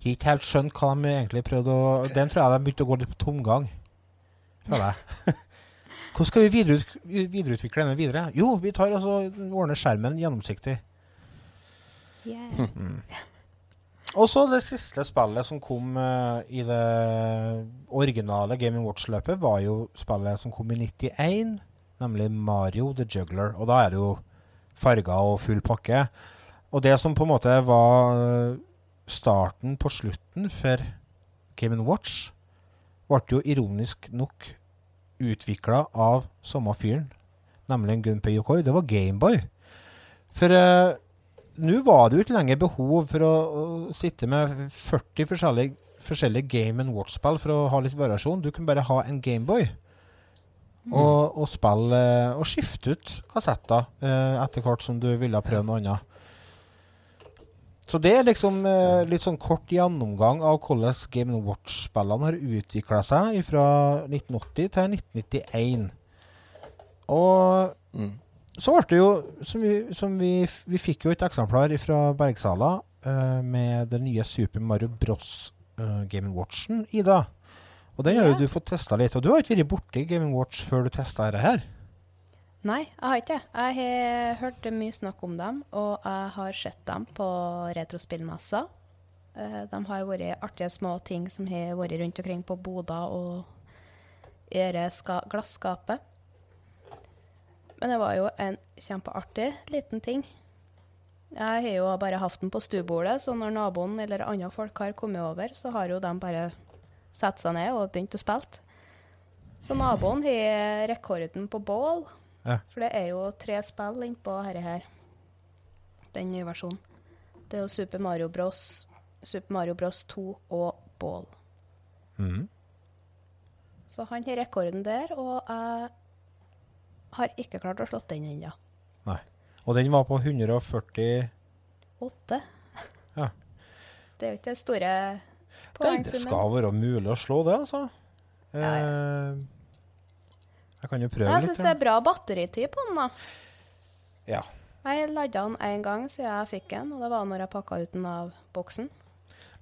Jeg har ikke helt skjønt hva de egentlig prøvde å Den tror jeg de begynte å gå litt på tomgang. Føler jeg. Hvordan skal vi videreutvikle denne videre? Jo, vi tar altså, så ordner skjermen gjennomsiktig. Yeah. Og så det siste spillet som kom uh, i det originale Game Watch-løpet, var jo spillet som kom i 91, nemlig Mario the Juggler. Og da er det jo farger og full pakke. Og det som på en måte var eh, starten på slutten for Game Watch, ble jo ironisk nok utvikla av samme fyren, nemlig Gunpei Yokoi. Det var Gameboy. For uh, nå var det jo ikke lenger behov for å, å sitte med 40 forskjellige, forskjellige Game Watch-spill for å ha litt variasjon. Du kunne bare ha en Gameboy. Og, og spille eh, Og skifte ut kassetter uh, etter hvert som du ville prøve noe annet. Så det er liksom eh, litt sånn kort gjennomgang av hvordan Game Watch-spillene har utvikla seg fra 1980 til 1991. Og Mm. så ble det jo som vi, som vi, vi fikk jo et eksemplar fra Bergsala eh, med den nye Super Mario Bros. eh, Game Watchen, Ida. Og den har jo du fått testa litt. Og du har ikke vært borti Game Watch før du testa dette her. Nei, jeg har ikke det. Jeg har hørt mye snakk om dem, og jeg har sett dem på retrospillmesser. Eh, De har vært artige små ting som har vært rundt omkring på boder og dette glasskapet. Men det var jo en kjempeartig liten ting. Jeg har jo bare hatt den på stuebordet, så når naboen eller andre folk har kommet over, så har jo de bare satt seg ned og begynt å spille. Så naboen har rekorden på bål. Ja. For det er jo tre spill innpå dette her. Den nye versjonen. Det er jo Super Mario Bros, Super Mario Bros 2 og Ball. Mm. Så han har rekorden der, og jeg har ikke klart å slå den ennå. Nei. Og den var på 148 Ja. Det er jo ikke det store Nei, det poengsummen. skal være mulig å slå det, altså. Ja, ja. Eh, jeg kan jo prøve Jeg litt. syns det er bra batteritid på den, da. Ja. Jeg ladda den én gang siden jeg fikk den, og det var når jeg pakka ut den av boksen.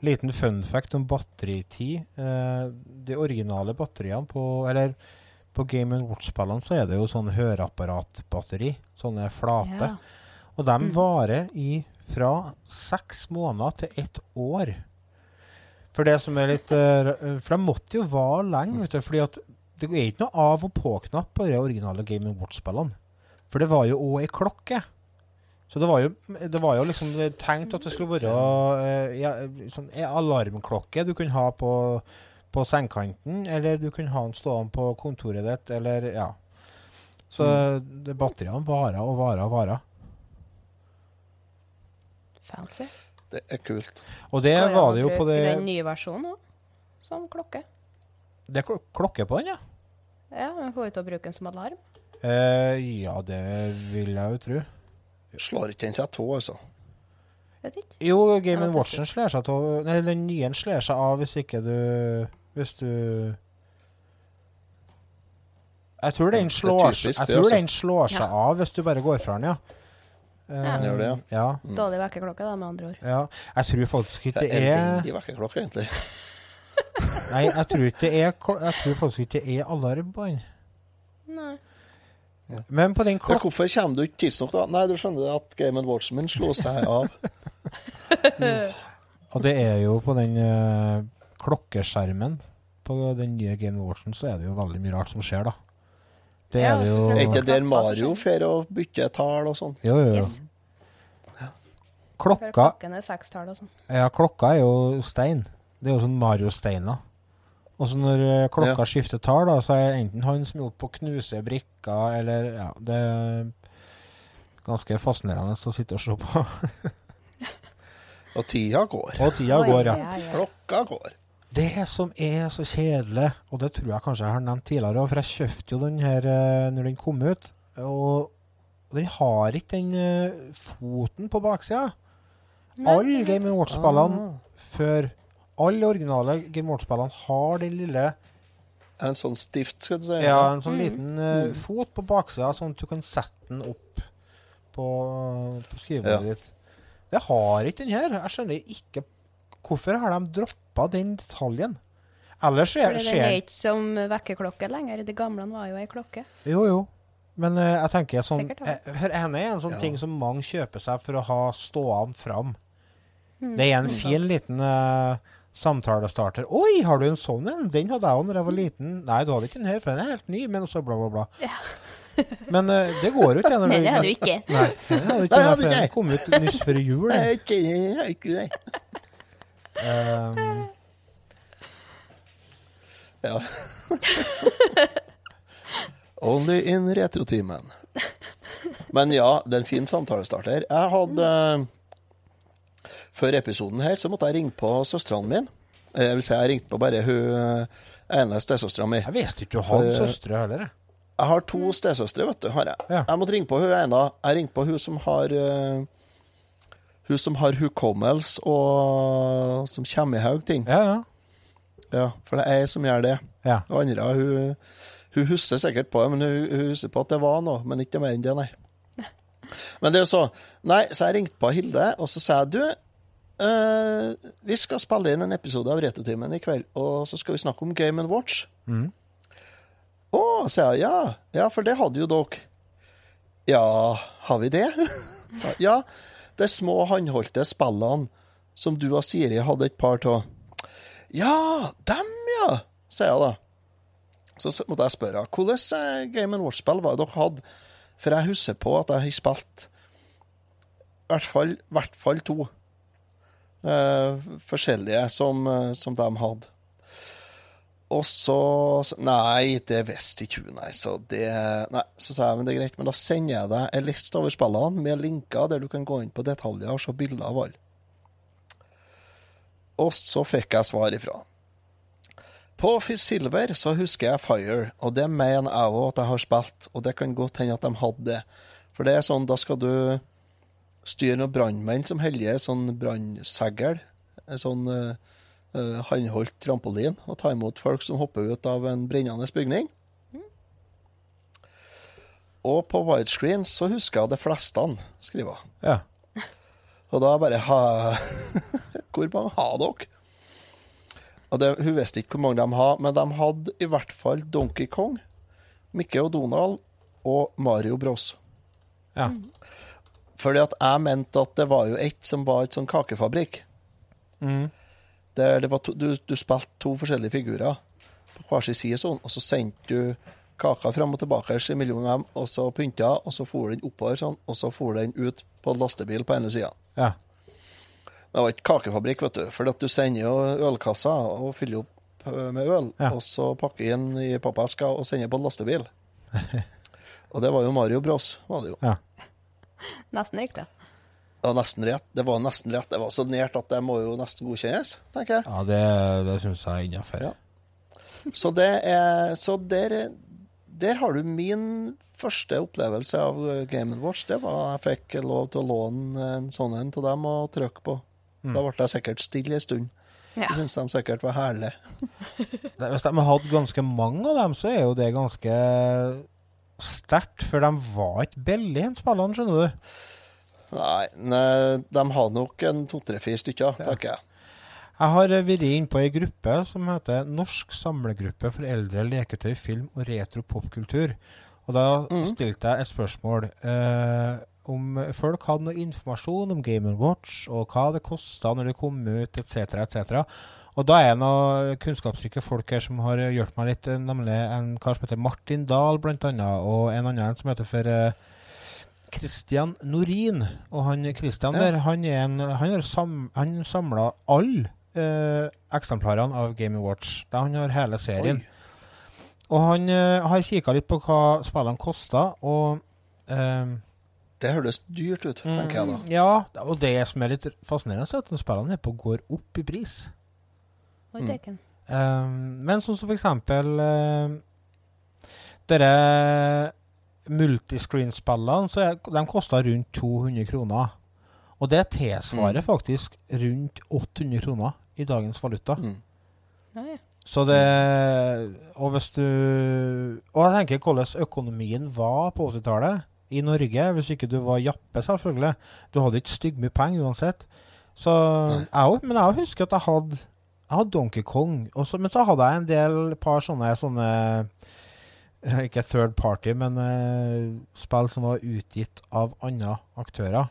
Liten fun fact om batteritid. Eh, de originale batteriene på Eller på Game Watch-spillene så er det jo sånn høreapparatbatteri. Sånne flate. Ja. Og de Mm. varer i fra seks måneder til ett år. For det som er litt eh, For de måtte jo vare lenge, vet du. Fordi at det er ikke noe av- og på-knapp på de originale Game Watch-spillene. For det var jo òg ei klokke. Så det var jo, det var jo liksom tenkt at det skulle være eh, ja, sånn alarmklokke du kunne ha på, på sengekanten, eller du kunne ha den stående på kontoret ditt, eller ja. Så det, batteriene varer og varer og varer. Fancy. Det er kult. Og det var det jo på det den nye versjonen òg, som klokke. Det er klo- klokke på den, ja. Ja, men får vi til å bruke den som alarm? Eh, ja, det vil jeg jo tro. Slår ikke den seg av, altså. Vet ikke. Jo, Game Ja, Watchen slår seg av Nei, den nye slår seg av hvis ikke du Hvis du Jeg tror den slår, typisk jeg det, tror altså. den slår seg Ja. av hvis du bare går fra den, ja. Eh, Ja. Gjør det, ja. ja. Dårlig vekkerklokke, da, med andre ord. ja. Jeg tror faktisk ikke Det det er er elendig vekkerklokke, egentlig. Nei, jeg tror ikke det er Jeg tror faktisk ikke det er alarm på den. Nei. Men på den klokka hvorfor kommer du ikke tidsnok, da? Nei, du skjønner det at Game Watchen min slo seg av. Og det er jo på den uh, klokkeskjermen på den nye Game Watchen, så er det jo veldig mye rart som skjer, da. Det Ja, er det jo Er ikke der Mario får å bytte tall og sånn? Jo, jo, jo. Yes. Klokka klokken er sekstall og sånn. Ja, klokka er jo stein. Det er jo sånn Mario-steiner. Og så når eh, klokka Ja. skifter tall, da, så er enten han som er oppe og knuser brikker, eller Ja, det er ganske fascinerende å sitte og se på. Og tida går. Og tida Oi, går, ja. ja, ja. Klokka går. Det som er så kjedelig, og det tror jeg kanskje jeg har nevnt tidligere, for jeg kjøpte jo den her eh, når den kom ut, og den har ikke den eh, foten på baksida. Alle Game Watch-spillene Ah. før Alle originale Game Watch-spillene har den lille En sånn stift, skal du si. Ja, en sånn Mm. liten uh, fot på baksida, sånn at du kan sette den opp på, på skrivebordet Ja. ditt. Det har ikke den her. Jeg skjønner ikke Hvorfor har de droppa den detaljen? Ellers er det er skjer ikke som vekkerklokke lenger. De gamle var jo ei klokke. Jo, jo. Men uh, jeg tenker sånn Sikkert, ja. eh, Her henne er en sånn Ja. ting som mange kjøper seg for å ha stående fram. Mm. Det er en fin liten eh, samtalestarter. 'Oi, har du en sånn en? Den hadde jeg òg da jeg var liten.' 'Nei, du hadde ikke den her, for den er helt ny.' Men også bla, bla, bla. Men uh, det går jo ikke. Nei, det hadde du ikke. Nei, det hadde ikke Nei, hadde ikke. kom ut nyss før jul. Nei, ikke, ikke det. Um, Ja. Only in retrotimen. Men ja, det er en fin samtalestarter. Jeg hadde Før episoden her så måtte jeg ringe på søstrene mine. Jeg vil si jeg ringte på bare hun eh, ene stesøstera mi. jeg visste ikke du hadde For- søstre heller. jeg. Jeg har to stesøstre, vet du. har jeg. Ja. Jeg måtte ringe på hun ene. Jeg ringte på hun som har uh, Hun som har hukommelse og som kommer i haug ting. Ja, ja. Ja, for det er jeg som gjør det. ja. Og andre, hun, hun husker sikkert på det, men hun, hun husker på at det var noe, men ikke mer enn det, nei. Men det er så Nei, så jeg ringte på Hilde, og så sa jeg du, eh, vi skal spille inn en episode av Retotimen i kveld, og så skal vi snakke om Game and Watch. Å, mm. oh, sa jeg, ja. Ja, for det hadde jo dere. Ja, har vi det? Jeg, ja, det er små håndholdte spillene som du og Siri hadde et par av. Ja, dem, ja, sier jeg da. Så måtte jeg spørre hvordan eh, Game Watch-spill var det dere hadde? For jeg husker på at jeg har spilt i hvert fall, hvert fall to forskjellige som, eh, som de hadde. Og så Nei, det visste ikke hun, nei. Så det Nei, så sa jeg men det er greit, men da sender jeg deg en liste over spillene med linker der du kan gå inn på detaljer og se bilder av alle. Og så fikk jeg svar ifra. På Silver så husker jeg Fire, og det mener jeg òg at jeg har spilt, og det kan godt hende at de hadde det. For det er sånn, da skal du styre noen brannmenn som holder sånn brannsegl, en sånn uh, håndholdt trampolin, og ta imot folk som hopper ut av en brennende bygning. Og på widescreen så husker jeg de fleste, skriver hun. ja. Og da bare ha, Hvor mange har dere? Og det, Hun visste ikke hvor mange de har, men de hadde i hvert fall Donkey Kong, Mikke og Donald og Mario Bros. ja. Fordi at jeg mente at det var jo ett som var et sånn kakefabrikk. Mm. Der det var to, du, du spilte to forskjellige figurer på hver sin side, sånn, og så sendte du kaka frem og tilbake mellom dem, og så pynta, og så for den oppover sånn, og så for den ut på lastebil på ene sida. Ja. Det var ikke kakefabrikk, vet du, for du sender jo ølkassa og fyller opp eh, med øl, Ja. og så pakker inn i pappeska og sender på lastebil. og det var jo Mario Bros, var det jo. ja. Nesten riktig. Det var nesten rett. Det var nesten rett. Det var så nært at det må jo nesten godkjennes, tenker jeg. ja det, det syns jeg er innafor. Ja. Så, det er, så der, der har du min første opplevelse av Game Watch. Det var jeg fikk lov til å låne en sånn en til dem og trykke på. Da ble jeg sikkert stille en stund. Ja. Det syntes de sikkert var herlig. Hvis de har hatt ganske mange av dem, så er jo det ganske sterkt. For de var ikke billige, spillene, skjønner du. Nei, nei de har nok en to-tre-fire stykker, tenker jeg. Jeg har eh, vært inne på ei gruppe som heter Norsk samlegruppe for eldre leketøy, film og retro popkultur. Og da stilte jeg et spørsmål eh, om folk hadde noe informasjon om Game Watch, og hva det kosta når det kom ut, etc., etc. Og da er det noen kunnskapsrike folk her som har hjulpet meg litt, eh, nemlig en kar som heter Martin Dahl, blant annet, og en annen som heter for Kristian Christian Norin. Og han Christian Ja. der, han, er en, han har sam, han samla alle uh, eksemplarene av Game Watch. Da han har hele serien. Og han uh, har kikka litt på hva spillene kosta, og eh, Det høres dyrt ut, tenker jeg da. Ja, og det som er litt fascinerende, er at spillene er på går opp i pris. Dæken. Eh, men sånn som for eksempel uh, Dere multiscreen-spillene, så er, de koster rundt 200 kroner. Og det tilsvarer faktisk rundt 800 kroner i dagens valuta. Mm. Så det Og hvis du Og jeg tenker hvordan økonomien var på 80-tallet i Norge, hvis ikke du var jappe, selvfølgelig. Du hadde ikke stygg mye penger uansett. Så jeg Men jeg husker at jeg hadde Jeg hadde Donkey Kong, også, men så hadde jeg en del par sånne, sånne eh, Ikke third party, men uh, spill som var utgitt av andre aktører.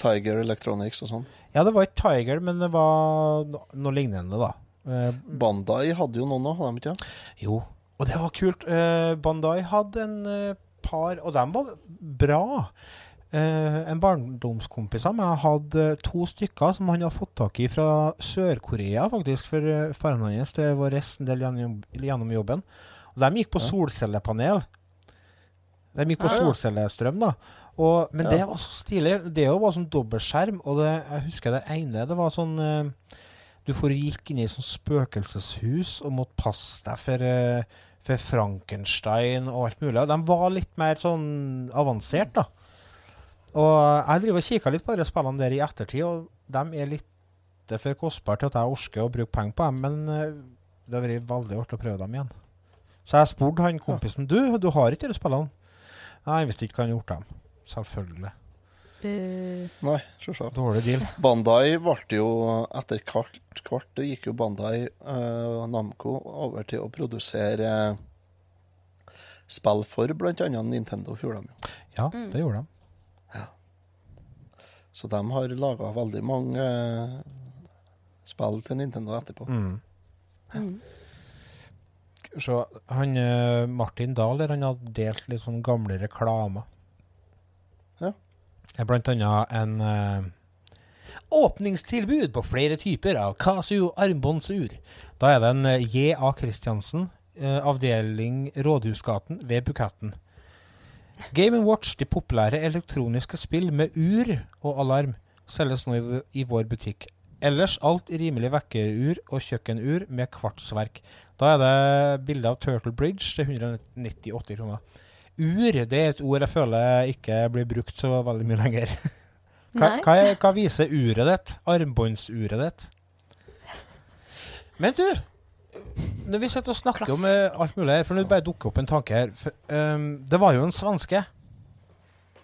Tiger Electronics og sånn. Ja, det var ikke Tiger, men det var noe lignende, da. Eh, Bandai hadde jo noen òg, hadde de ikke? Jo, og det var kult. Uh, Bandai hadde en par, og de var bra. Eh, en barndomskompis av meg hadde to stykker som han hadde fått tak i fra Sør-Korea, faktisk. For uh, faren hans det var resten del gjennom, jobben. Og de gikk på solcellepanel. De gikk på Ja, ja. solcellestrøm, da. Og, men Ja. det var så stilig. Det var sånn dobbeltskjerm, og det, jeg husker det ene det var sånn eh, Du gikk inn i et sånt spøkelseshus og måtte passe deg for, eh, for Frankenstein og alt mulig. De var litt mer sånn avansert, da. Og jeg driver og kikker litt på de spillene der i ettertid, og de er litt for kostbare til at jeg orker å bruke penger på dem, men eh, det har vært veldig artig å prøve dem igjen. Så jeg spurte han kompisen du, du har ikke de spillene. Nei, hvis ikke kan han gjort dem. Selvfølgelig. Nei, sjølsagt. Dårlig deal. Bandai ble jo etter hvert, hvert gikk jo Bandai uh, Namco over til å produsere uh, spill for bl.a. Nintendo. gjorde de jo. Ja, det gjorde de. Så de har laga veldig mange eh, spill til Nintendo etterpå. Mm. Mm. Så han eh, Martin Dahl der, han hadde delt litt sånn gamle reklamer. Ja. Det Blant annet en uh, åpningstilbud på flere typer av Casio armbåndsur. Da er det en J.A. Christiansen, uh, avdeling Rådhusgaten ved Buketten. Game Watch, de populære elektroniske spill med ur og alarm, selges nå i, i vår butikk. Ellers alt rimelig vekkerur og kjøkkenur med kvartsverk. Da er det bilde av Turtle Bridge til 198 kroner. Ur det er et ord jeg føler ikke blir brukt så veldig mye lenger. Hva, hva, hva viser uret ditt? Armbåndsuret ditt? Men du, når vi sitter og snakker om eh, alt mulig her, for nå bare dukker opp en tanke her for, ehm, Det var jo en svenske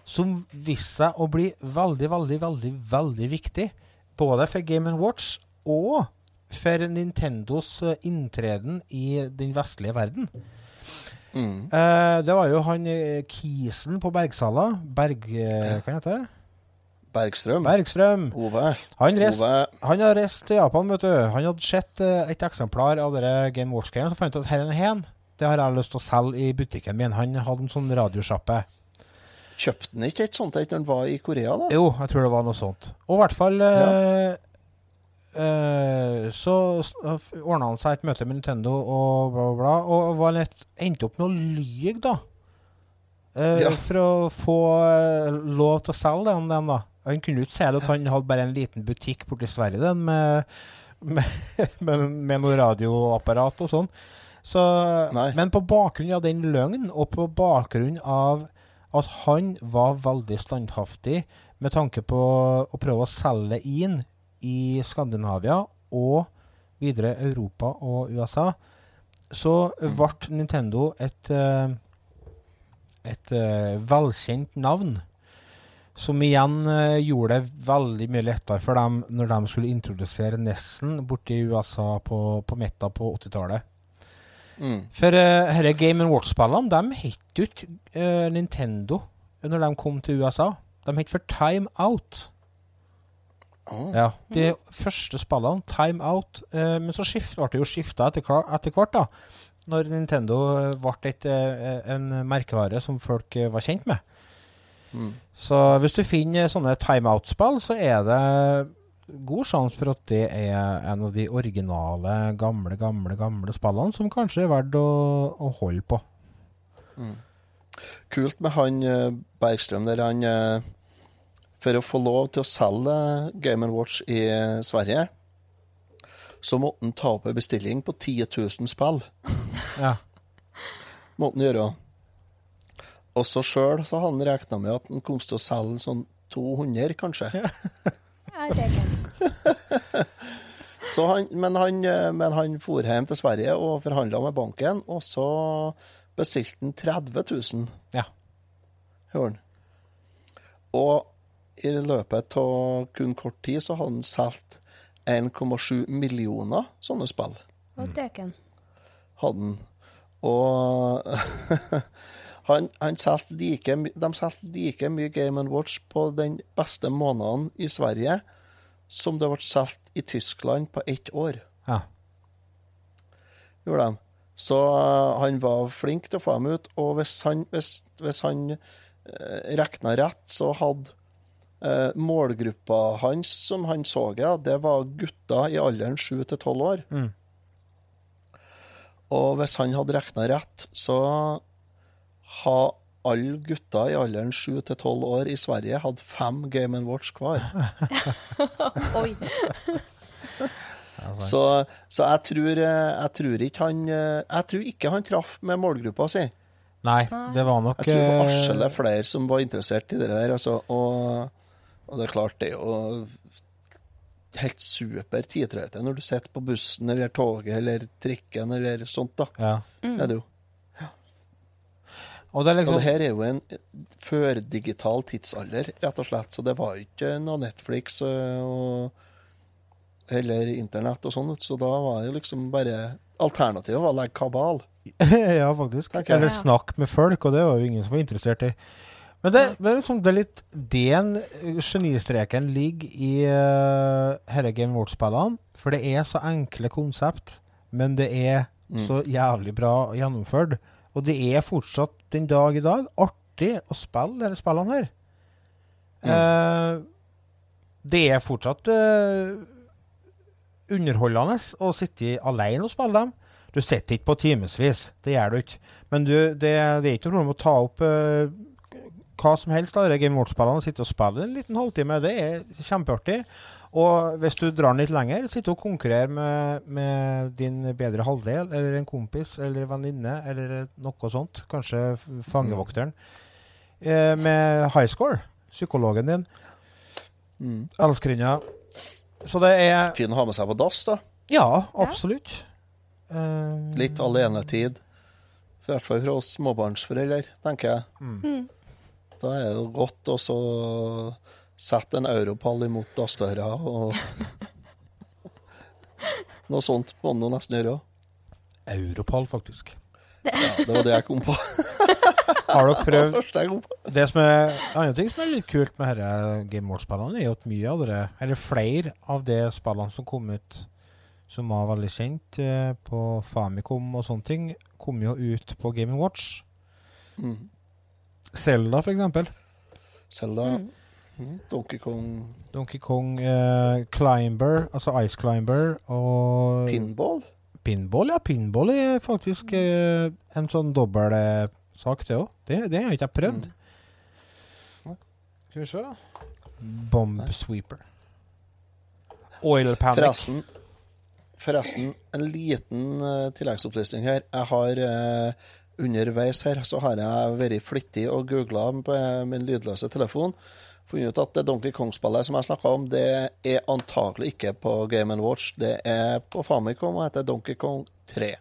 som viste seg å bli veldig, veldig, veldig, veldig viktig. Både for Game Watch og for Nintendos eh, inntreden i den vestlige verden. Mm. Eh, det var jo han eh, Kisen på Bergsala. Berg... eh, hva heter det? Bergstrøm. Bergstrøm. Ove. Han, rest, Ove. han har reist til Japan, vet du. Han hadde sett eh, et eksemplar av dere Game Watch-greiene, så fant ut at her er en hen. det har jeg lyst til å selge i butikken min. Han hadde en sånn radiosjappe. Kjøpte han ikke et sånt et når han var i Korea, da? Jo, jeg tror det var noe sånt. Og i hvert fall ja. eh, Så ordna han seg et møte med Nintendo og bla, bla, bla. Og var litt, endte opp med å lyge, da. Eh, Ja. For å få eh, lov til å selge den, den da. Han kunne jo ikke si det at han hadde bare en liten butikk borti Sverige den med, med, med, med noe radioapparat og sånn. Så, men på bakgrunn av den løgnen, og på bakgrunn av at han var veldig standhaftig med tanke på å prøve å selge inn i Skandinavia og videre Europa og USA, så ble Nintendo et, eh, et eh, velkjent navn. Som igjen eh, gjorde det veldig mye lettere for dem når de skulle introdusere Nessen borti USA på, på midten på 80-tallet. Mm. For uh, disse Game Watch-spillene de het jo ikke uh, Nintendo når de kom til USA. De het for Time Out. Oh. Ja, De første spillene, Time Out. Uh, men så skift, ble det jo skifta etter, etter hvert, da. Når Nintendo ble et, en merkevare som folk var kjent med. Mm. Så hvis du finner sånne timeout-spill, så er det god sjanse for at det er en av de originale, gamle, gamle, gamle spillene som kanskje er verdt å, å holde på. Kult med han eh, Bergstrøm der han eh, For å få lov til å selge Game Watch i eh, Sverige, så måtte han ta opp en bestilling på 10 000 spill. Ja. Måtte han gjøre. Og så sjøl så hadde han regna med at han kom til å selge sånn 200, kanskje. Ja, det ikke. Så han, men, han, eh, men han for hjem til Sverige og forhandla med banken, og så bestilte han 30 000. Ja. Hører han. Og i løpet av kun kort tid så hadde han solgt 1,7 millioner sånne spill. Og det ikke. Hadde han. Og han, han solgte like, de solgte like mye Game Watch på den beste måneden i Sverige som det ble solgt i Tyskland på ett år. ja. gjorde de. Så eh, han var flink til å få dem ut. Og hvis han, hvis, hvis han uh, regna rett, så hadde eh, målgruppa hans som han så, ja, det var gutter i alderen 7 til 12 år. Mm. Og hvis han hadde regna rett, så har alle gutter i alderen 7 til 12 år i Sverige hadde fem Game Watch hver. Oi. Så, så jeg, tror, eh, jeg tror ikke han eh, Jeg tror ikke han traff med målgruppa si. Nei, det var nok Jeg tror det var eh, flere som var interessert i det der. Altså, og, og det er klart, det er jo helt super tidtrøyte når du sitter på bussen eller toget eller trikken eller sånt. da. ja. Er det jo. Og det er Og liksom det her er jo en førdigital tidsalder, rett og slett. Så det var ikke noe Netflix øh, og eller internett og sånn. Så da var det jo liksom bare Alternativet var å legge kabal. Ja, faktisk. Okay. Eller snakke snakk med folk, og det var jo ingen som var interessert i. Men det, det er liksom det er litt Den genistreken ligger i uh, herre Game Watch-spillene. For det er så enkle konsept, men det er Mm. så jævlig bra gjennomført. Og det er fortsatt den dag i dag artig å spille disse spillene her. Eh, det er fortsatt eh, underholdende å sitte alene og spille dem. Du sitter ikke på timevis, det gjør du ikke. Men du, det, det er ikke noe problem å ta opp eh, hva som helst av Game Watch-spillene og sitte og spille en liten halvtime. Det er kjempeartig. Og hvis du drar den litt lenger, sitter og konkurrerer med, med din bedre halvdel, eller en kompis, eller venninne, eller noe sånt. Kanskje fangevokteren. mm. med high score. Psykologen din. Mm. Elskerinna. Så det er Fin å ha med seg på dass, da. Ja, absolutt. Eh, Litt alenetid. I hvert fall fra oss småbarnsforeldre, tenker jeg. Mm. Da er det godt å så sette en europall imot dassdøra og Noe sånt må man nesten gjøre òg. Europall, faktisk. Ja, det var det jeg kom på. Har dere prøvd det, jeg kom på. Det som er andre ting som er litt kult med disse Game Watch-spillene, er jo at mye av det, eller flere av de spillene som kom ut som var veldig kjent eh, på Famicom og sånne ting, kom jo ut på Game Watch. Mm. Zelda, for eksempel. Zelda, Mm. Mm. Donkey Kong, Donkey Kong eh, Climber, altså Ice Climber og Pinball. Pinball, ja. Pinball er faktisk eh, en sånn dobbel eh, sak, det òg. Det, det har ikke prøvd. Mm. Skal vi se Bomb Sweeper. Oil Panic. Forresten, forresten, en liten uh, tilleggsopplysning her. Jeg har uh, underveis her så har jeg vært flittig og googla på min lydløse telefon. Funnet ut at det Donkey Kong-spillet som jeg snakka om, det er antagelig ikke på Game Watch. Det er på Famicom og heter Donkey Kong 3.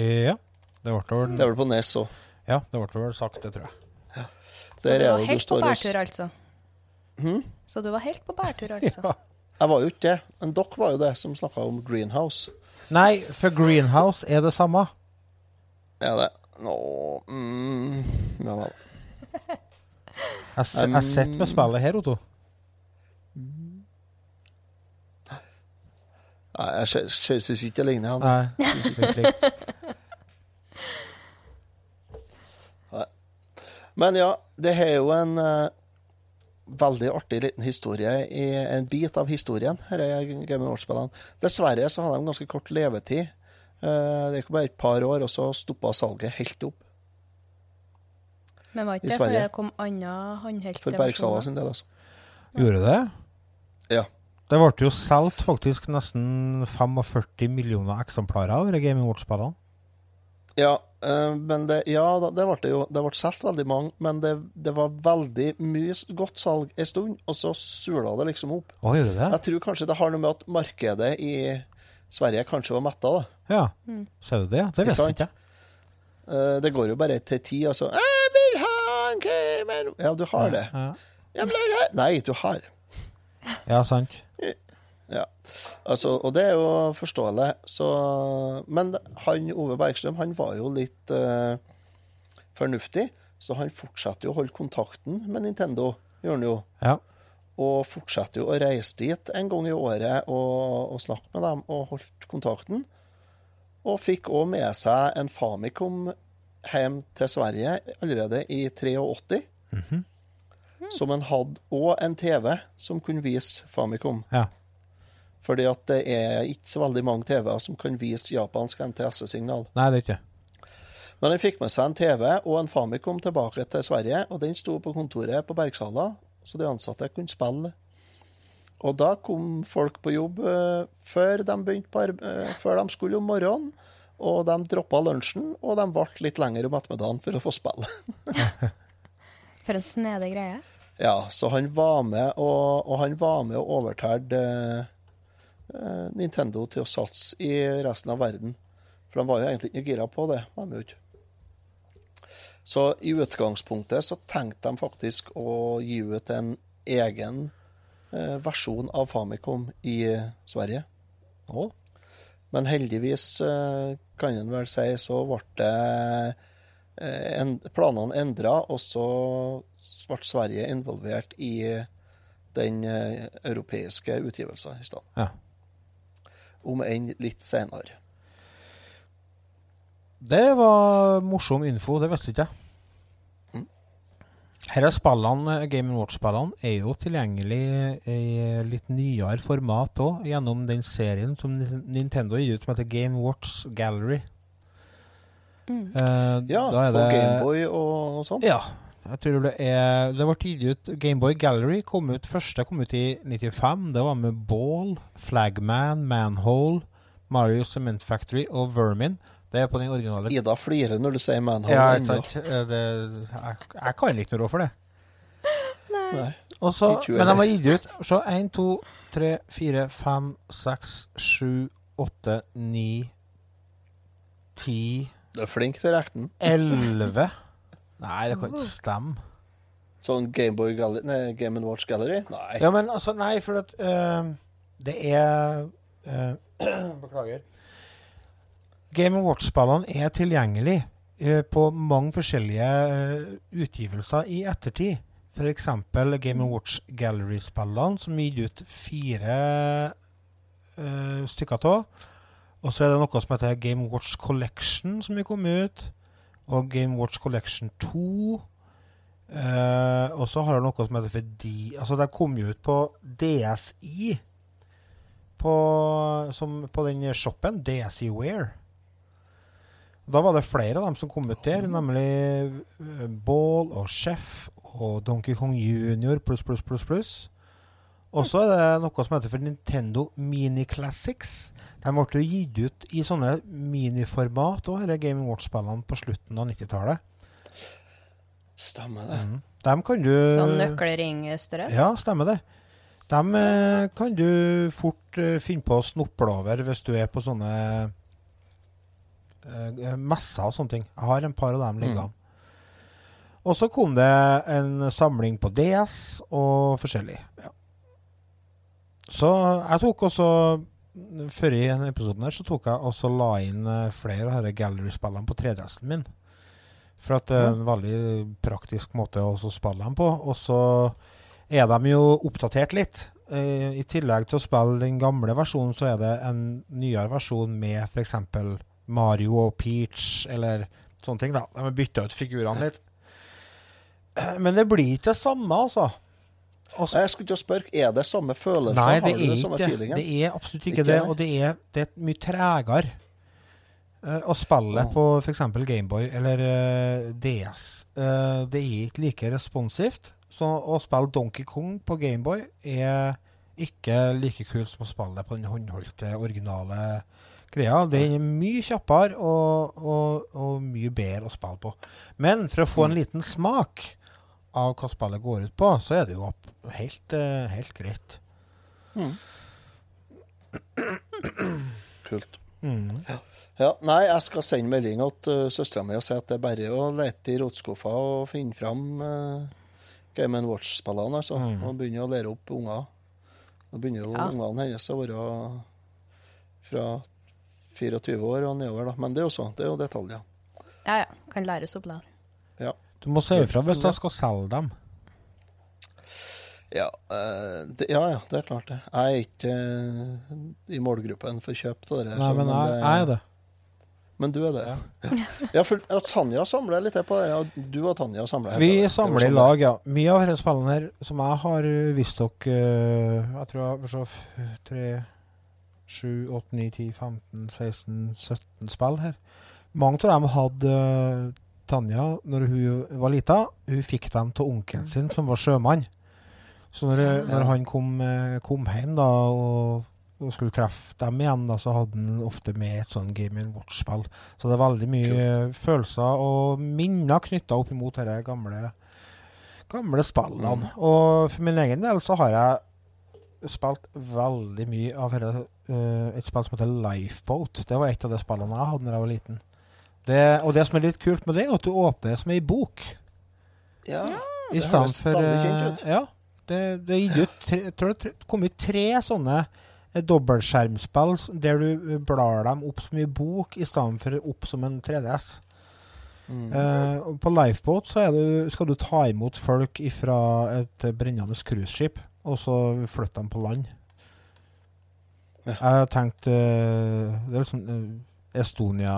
Ja. Det ble vel, Det er vel på NES òg. ja, det ble vel sagt, det tror jeg. Så du er var det du helt på bærtur, altså? Hmm? Så du var helt på bærtur, altså? Ja. Jeg var jo ikke det, men dere var jo det som snakka om Greenhouse. Nei, for Greenhouse er det samme. Er det Nå mm, Ja vel. Jeg, har sitter med spille her, Otto. Nei, jeg sy- sy- syns ikke det ligner. Han. Nei, ikke likt. Men ja, det er jo en uh, veldig artig liten historie, i, en bit av historien her er Game Watch-spillene. Dessverre så hadde de ganske kort levetid. Uh, det gikk bare et par år, og så stoppa salget helt opp. Men var I ikke det fordi det kom andre håndhelte For Bergsala sin del, altså. Gjorde det? Ja. Det ble jo solgt faktisk nesten 45 millioner eksemplarer av Gaming Watch-spillene. Ja, eh, men det, ja, det ble det jo Det ble solgt veldig mange, men det, det var veldig mye godt salg en stund, og så sula det liksom opp. Å, gjorde det? Jeg tror kanskje det har noe med at markedet i Sverige kanskje var metta, da. Ja. Mm. Ser du det? Det visste ikke jeg. Eh, Det går jo bare til ti, og så 'Jeg vil en Ja, du har det. Ja, Jeg vil. Nei, du har. ja sant. Ja. Altså, og det er jo forståelig. Så, men han Ove Bergstrøm han var jo litt uh, fornuftig, så han fortsatte jo å holde kontakten med Nintendo. Gjør han jo. Ja. Og fortsatte jo å reise dit en gang i året og, og snakke med dem og holdt kontakten. Og fikk òg med seg en Famicom hjem til Sverige allerede i 83. Som en hadde òg en TV som kunne vise Famicom. Ja. Fordi at det er ikke så veldig mange TV-er som kan vise japansk NTS-signal. Nei, det er ikke. Men han fikk med seg en TV og en Famicom tilbake til Sverige, og den sto på kontoret på Bergsala, så de ansatte kunne spille. Og da kom folk på jobb uh, før, de begynte på eh, før de skulle om morgenen, og de droppa lunsjen, og de ble litt lenger om ettermiddagen for å få spille. For en snedig greie. Ja, så han var med og, og han var med og overtalte eh, Nintendo til å satse i resten av verden. For de var jo egentlig ikke gira på det. var de jo ikke. Så i utgangspunktet så tenkte de faktisk å gi ut en egen eh, versjon av Famicom i Sverige. Å, Men heldigvis, eh, kan en vel si, så ble det eh, planene endra, og så ble Sverige involvert i den eh, europeiske utgivelsen i stedet. Ja. Om enn litt senere. Det var morsom info, det visste ikke jeg. Her er spillene, Game Watch-spillene er jo tilgjengelig i litt nyere format òg, gjennom den serien som Nintendo gir ut som heter Game Watch Gallery. Mm. Eh, Ja, da er og det- Gameboy og, sånn. Ja. Jeg tror det er Det ble gitt ut Gameboy Gallery kom ut første kom ut i 95. Det var med Ball, Flagman, Manhole, Mario Cement Factory og Vermin. Det er på den originale Ida flirer når du sier Manhole. Ja, ikke sant. Eh, Det, jeg, jeg kan ikke noe råd for det. Nei. Også, men de har gitt ut Så 1, 2, 3, 4, 5, 6, 7, 8, 9, 10, Du er flink til å regne. 11 Nei, det kan ikke stemme. Sånn Gameboy Gallery, nei, Game Watch Gallery? Nei. Ja, men altså, nei, for at uh, det er uh, Beklager. Game Watch-spillene er tilgjengelig uh, på mange forskjellige uh, utgivelser i ettertid. F.eks. Game Watch Gallery-spillene, som gitt ut fire uh, stykker av. Og så er det noe som heter Game Watch Collection, som er kommet ut. Og Game Watch Collection 2. Eh, og så har det noe som heter for D... Altså, det kom jo ut på DSI. På, som, på den shoppen, DSI Wear. Da var det flere av dem som kom ut der, nemlig eh, Ball og Chef og Donkey Kong Junior pluss, pluss, pluss, pluss. Og så er det noe som heter for Nintendo Mini Classics. De ble jo gitt ut i sånne miniformat og disse Game Watch-spillene på slutten av 90-tallet. Stemmer det. Mm. Dem kan du Sånn nøkkelringstørrelse? Ja, stemmer det. Dem eh, kan du fort eh, finne på å snuple over hvis du er på sånne messer og sånne ting. Jeg har en par av dem liggende. Og så kom det en samling på DS og forskjellig. Ja. Så jeg tok også Før i denne episoden her så tok jeg også la inn eh, flere av disse gallery-spillene på 3DS-en min. For at det er en veldig praktisk måte å spille dem på. Og så er de jo oppdatert litt. Eh, I tillegg til å spille den gamle versjonen, så er det en nyere versjon med f.eks. Mario og Peach eller sånne ting. da. De bytta ut figurene litt. Eh, Men det blir ikke det samme, altså. Og Jeg skulle til å spørre, er det samme følelse? Nei, det er ikke det. Det er absolutt ikke, Ikke det. Og det er, det er mye tregere eh, å spille oh. på f.eks. Gameboy eller uh, DS. uh, det er ikke like responsivt. Så å spille Donkey Kong på Gameboy er ikke like kult som å spille det på den håndholdte, originale greia. Det er mye kjappere og, og, og mye bedre å spille på. Men for å få en liten smak av hva spillet går ut på, så er det jo helt, eh, helt greit. Kult. Mm. Ja, nei, jeg skal sende melding til uh, søstera mi og si at det er bare å lete i rotskuffa og finne fram uh, Game Watch-spillene, altså. Mm. Og begynne å lære opp unger. Nå begynner jo Ja. ungene hennes å være fra 24 år og nedover, da. Men det er jo sånn, det er jo detaljer. Ja, ja. Kan læres opp der. Ja. Du må si ifra hvis jeg skal selge dem. Ja, eh, det, ja, ja, det er klart det. Jeg er ikke eh, i målgruppen for kjøp av det. Nei, men jeg, jeg er det. Men du er det, ja. ja for ja, Tanja samler litt på det. og Du og Tanja samler. Vi det. samler i sånn lag, ja. Mye av disse spillene her som jeg har vist dere eh, Jeg tror jeg har så 3, 7, 8, 9, 10, 15, 16, 17 spill her. Mange av dem hadde eh, Tanja, når hun var lita, hun fikk dem til onkelen sin, som var sjømann. Så når, når han kom, eh, kom hjem da, og, og skulle treffe dem igjen, da, så hadde han ofte med et sånn Game Watch-spill. Så det er veldig mye følelser og minner knytta opp imot disse gamle, gamle spillene. Og for min egen del så har jeg spilt veldig mye av dette, uh, et spill som heter Lifeboat. Det var et av de spillene jeg hadde da jeg var liten. Det, og det som er litt kult med det, er at du åpner det som ei bok. Ja, I det høres for veldig eh, kjent ut. Ja. Det, det er gitt ut tre, jeg tror det tre- kom ut tre sånne eh, dobbeltskjermspill der du blar dem opp som i bok i stedet for opp som en 3DS. Mm. Uh, på Lifeboat så er det, skal du ta imot folk fra et brennende cruiseskip, og så flytte dem på land. Ja. Jeg har tenkt eh, Det er eh, Estonia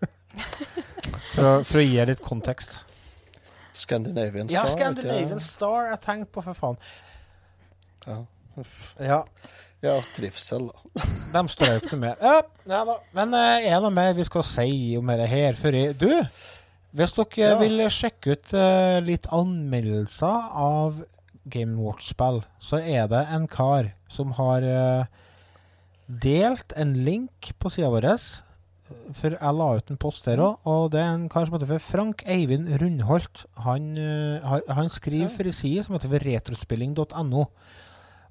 for, å, for å gi litt kontekst. Scandinavian Star. Ja, Scandinavian. Star. Jeg tenkte på, for faen. Ja. Ja, ja, trivsel, da. de strøk noe mer. Ja, ja da. Men eh, er det noe mer vi skal si om dette her før jeg Du, hvis dere Ja. vil sjekke ut litt anmeldelser av Game Watch-spill, så er det en kar som har eh, delt en link på sida vår. For jeg la ut en post der òg, og det er en kar som heter Frank Eivind Rundholt. Han, eh, han skriver for ei side som heter retrospilling.no.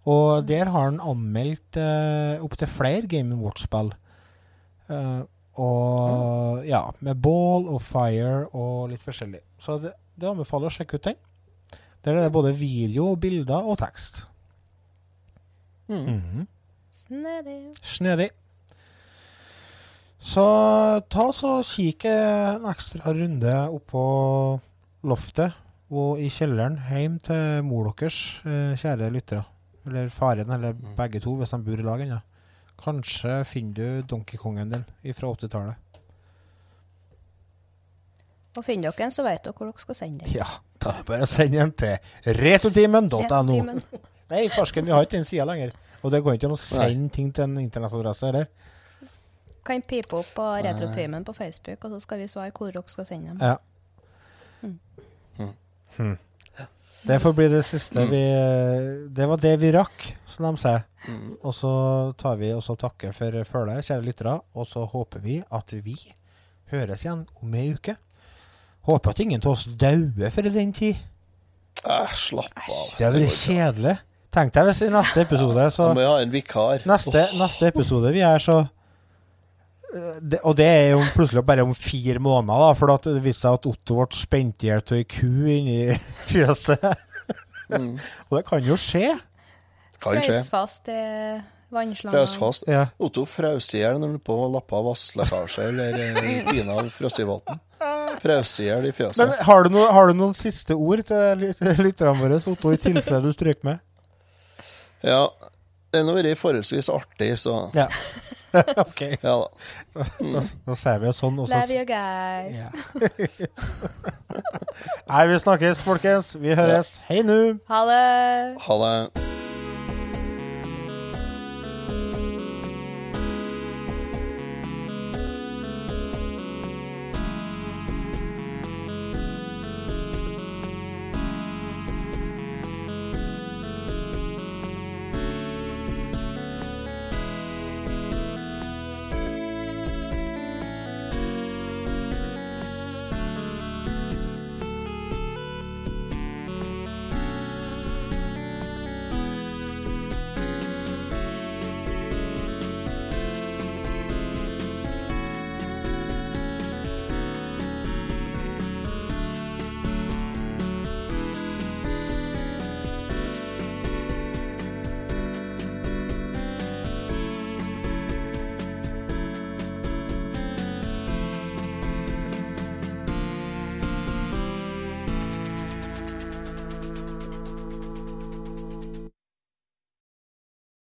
Og der har han anmeldt uh, opptil flere Game Watch-spill. Uh, og ja, med Ball og Fire og litt forskjellig. Så det, det anbefaler å sjekke ut den. Der er det både video, bilder og tekst. Mm. Mhm. Snedig. Snedig. Så ta så kikk en ekstra runde oppå loftet og i kjelleren hjem til mor deres, eh, kjære lyttere. Eller faren, eller begge to, hvis de bor i lag ennå. Kanskje finner du Donkeykongen din fra 80-tallet. Og finner dere en, så vet dere hvor dere skal sende den. Ja, da er det bare å sende den til retotimen.no. Retotimen. Nei, farsken, vi har ikke den sida lenger. Og det går ikke an å sende ting til en internettadresse heller. Kan pipe opp på Retrotimen på Facebook, og så skal vi svare hvor dere skal sende dem. Ja. Hmm. Det får bli det siste vi Det var det vi rakk, som de sier. Og så tar vi også takke for følget, kjære lyttere. Og så håper vi at vi høres igjen om ei uke. Håper at ingen av oss dauer før den tid. Æh, slapp av. Det hadde vært kjedelig. Tenk deg hvis i neste episode så Da må ha en vikar. Neste, neste episode vi er så eh, det, Og det er jo plutselig bare om fire måneder, da, for det viste seg at Otto ble spent i hjel av ei ku inni fjøset. Mm. og det kan jo skje. Kan skje. Frøs fast i vannslanga. Frøs fast. Ja. Otto frøs i hjel når han på lappa av vasslekkasje eller eh, frosset av frossenvann. Frøs i hjel i Men har du, noe, har du noen siste ord til til lytterne våre, Otto, i tilfelle du stryker med? Ja, det har vært forholdsvis artig, så Ja. OK. ja da. Da, da sier vi det sånn. Også. Love you guys. Ja. Nei, vi snakkes, folkens. Vi høres. Hei nå. Ha det. Ha det.